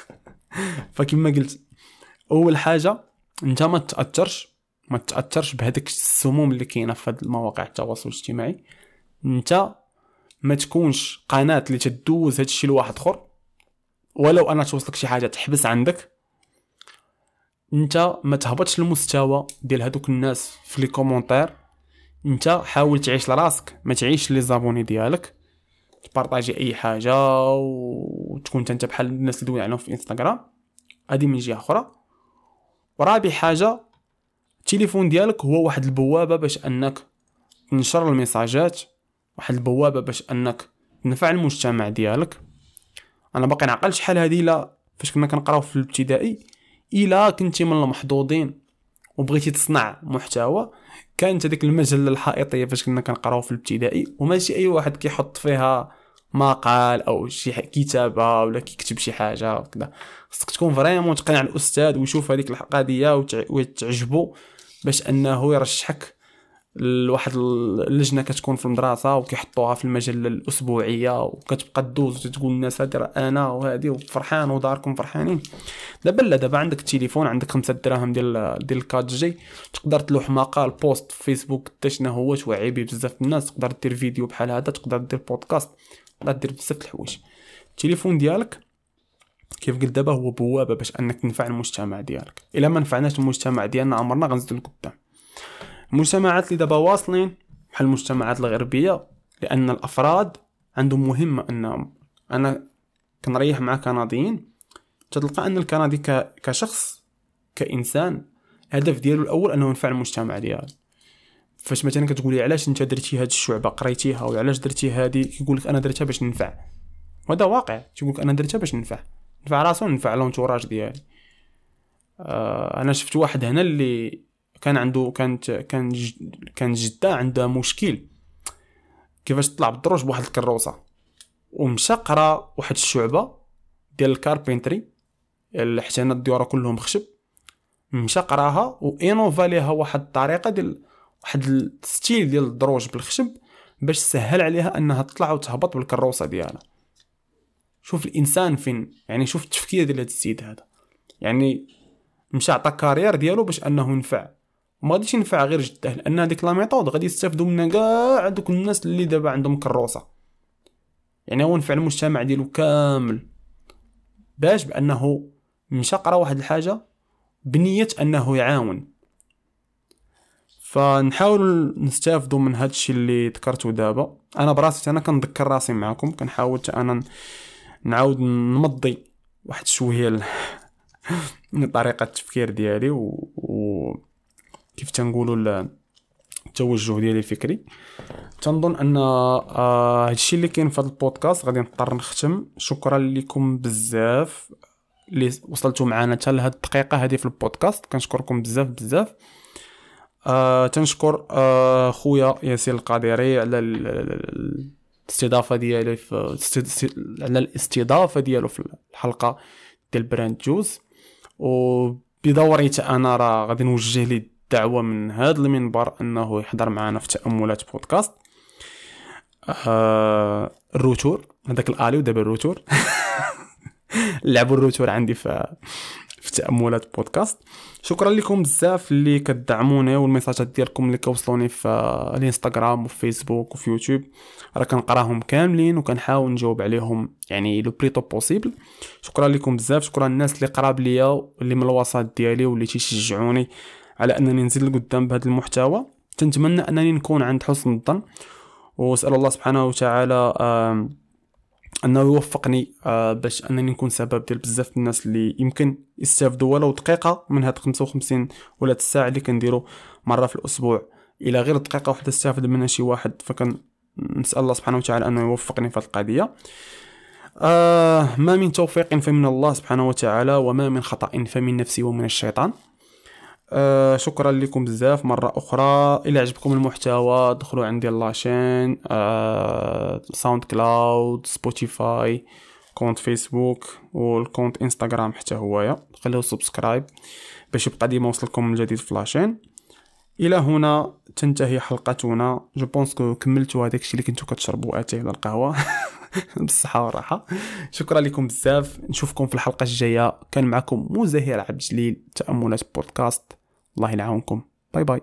فكما قلت أول حاجة أنت ما تاثرش ما تاثرش بهذاك السموم اللي كاينة في هاد المواقع التواصل الاجتماعي. أنت ما تكونش قناة اللي تدوز هادشي لواحد آخر. ولو أنا توصلك شي حاجة تحبس عندك أنت ما تهبطش المستوى ديال هادوك الناس في les commentaires. انت حاول تعيش لراسك ما تعيش les abonnés ديالك. تبارطاجي أي حاجة وتكون أنت بحال الناس اللي دوي عليهم في انستغرام هادي من جهة أخرى. ورابع حاجة التليفون ديالك هو واحد البوابة باش أنك تنشر الميساجات واحد البوابة باش أنك تنفع المجتمع ديالك. أنا باقي نعقل شحال هادي لا فاش كنا كنقراو في الابتدائي إلا كنتي من المحظوظين وبغيتي تصنع محتوى كانت هذيك المجله الحائطية فاش كنا كنقراو في الابتدائي وماشي أي واحد كيحط فيها مقال أو شي كتابة ولا كيكتب شي حاجة وكذا خصك تكون vraiment تقنع الأستاذ ويشوف هذيك القضية وتعجبو باش أنه يرشحك لواحد اللجنة كتكون في المدرسة وكيحطوها في المجلة الأسبوعية وكتبقى دوز وتقول الناس هادي راه أنا وهادي وفرحان وداركم فرحانين. دابا لا دابا عندك التليفون عندك خمسة دراهم ديال ديال ال quatre G تقدر تلوح مقال post في فيسبوك حتى شنو هو توعي به بزاف الناس تقدر دير فيديو بحال هذا تقدر دير بودكاست تقدر دير بزاف الحوايج. التليفون ديالك كيف قلت دابا هو بوابة باش أنك تنفع المجتمع ديالك. إلا ما نفعناش المجتمع ديالنا عمرنا غنزيدو لقدام. المجتمعات اللي دابا واصلين بحال المجتمعات الغربية لأن الأفراد عندهم مهمة انهم أنا كنريح مع كنديين تلقى أن الكندي كشخص كإنسان الهدف ديالو الأول أنه ينفع المجتمع ديالو. فاش مثلا كتقولي علاش أنت درتي هاد الشعبة قريتيها وعلاش درتي هادي؟ كيقول لك أنا درتها باش ننفع. وهذا واقع. تيقول لك أنا درتها باش ننفع. ننفع راسو ننفع l'entourage ديالي. آه أنا شفت واحد هنا اللي كان عنده كانت كان كان جدة عندها مشكل. كيفاش تطلع بالدروج بواحد الكروسة؟ ومشى قرا واحد الشعبة ديال ال carpentry الحتانات ديالها كلهم خشب. مشى قراها و innova ليها واحد الطريقة ديال واحد ال style ديال الدروج بالخشب باش سهل عليها إنها تطلع وتهبط بالكروسة ديالها. شوف الإنسان فين يعني شوف التفكير ديال هذا السيد هذا. يعني مشى عطى carrière ديالو باش أنه ينفع. وما غاديش ينفع غير جده لأن هذيك la méthode غادي يستافدوا منها كاع دوك الناس اللي دابا عندهم كروسة. يعني هو نفع المجتمع ديالو كامل. باش بأنه مشى قرأ واحد الحاجة بنية أنه يعاون. فنحاول نستافدوا من هذا الشيء اللي ذكرته دابا. أنا براسي أنا كنذكر راسي معكم كنحاول أنا نعاود نمضي واحد شوية طريقة التفكير ديالي و, و... كيف تنقولوا التوجه ديالي الفكري تنظن أن آه هادشي اللي كاين في هذا البودكاست غادي نضطر نختم. شكرا لكم بزاف اللي وصلتوا معنا حتى لهاد الدقيقة هذه في البودكاست. كنشكركم بزاف بزاف. آه تنشكر آه خويا ياسين القادري على الاستضافة ديالو في على الاستضافة ديالو في الحلقة ديال براند جوز وبدوري أنا راه غادي نوجه ليه دعوة من هذا المنبر أنه يحضر معنا في تأملات بودكاست. آه ال retour هذاك ال aller ودابا ال retour. لعبوا ال retour عندي في في تأملات بودكاست. شكرا لكم بزاف اللي كتدعموني والميساجات ديالكم اللي كوصلوني في الإنستغرام وفي فيسبوك وفي يوتيوب. راه كنقراهم كاملين وكنحاول نجاوب عليهم يعني le plus tôt possible شكرا لكم بزاف. شكرا الناس اللي قراب ليا واللي من الوسط ديالي واللي تيشجعوني. على أنني نزيد لقدام بهذا المحتوى. تنتمنى أنني نكون عند حسن الظن. وأسأل الله سبحانه وتعالى أنه يوفقني باش أنني نكون سبب ديال بزاف الناس اللي يمكن يستافدوا ولو دقيقة من هاد 55 ولا الساعة اللي كنديرو مرة في الأسبوع. إلى غير دقيقة واحدة استافد منها شي واحد فكن نسأل الله سبحانه وتعالى أنه يوفقني في هذه القضية. آه ما من توفيق فمن الله سبحانه وتعالى وما من خطأ فمن نفسي ومن الشيطان. آه شكرا لكم بزاف. مرة أخرى إلا عجبكم المحتوى دخلوا عندي la chaîne آه ساوند كلاود سبوتيفاي compte فيسبوك وال compte إنستغرام حتى هويا خليو subscribe باش يبقى ديما وصلكم الجديد في la chaîne. إلى هنا تنتهي حلقتنا. je pense كملتوا هذاك الشيء اللي كنتو كتشربوا اتاي ولا القهوة. بالصحة والراحة. شكرا لكم بزاف. نشوفكم في الحلقة الجاية. كان معكم مزهر عبد الجليل تأملات بودكاست. الله يعاونكم bye bye.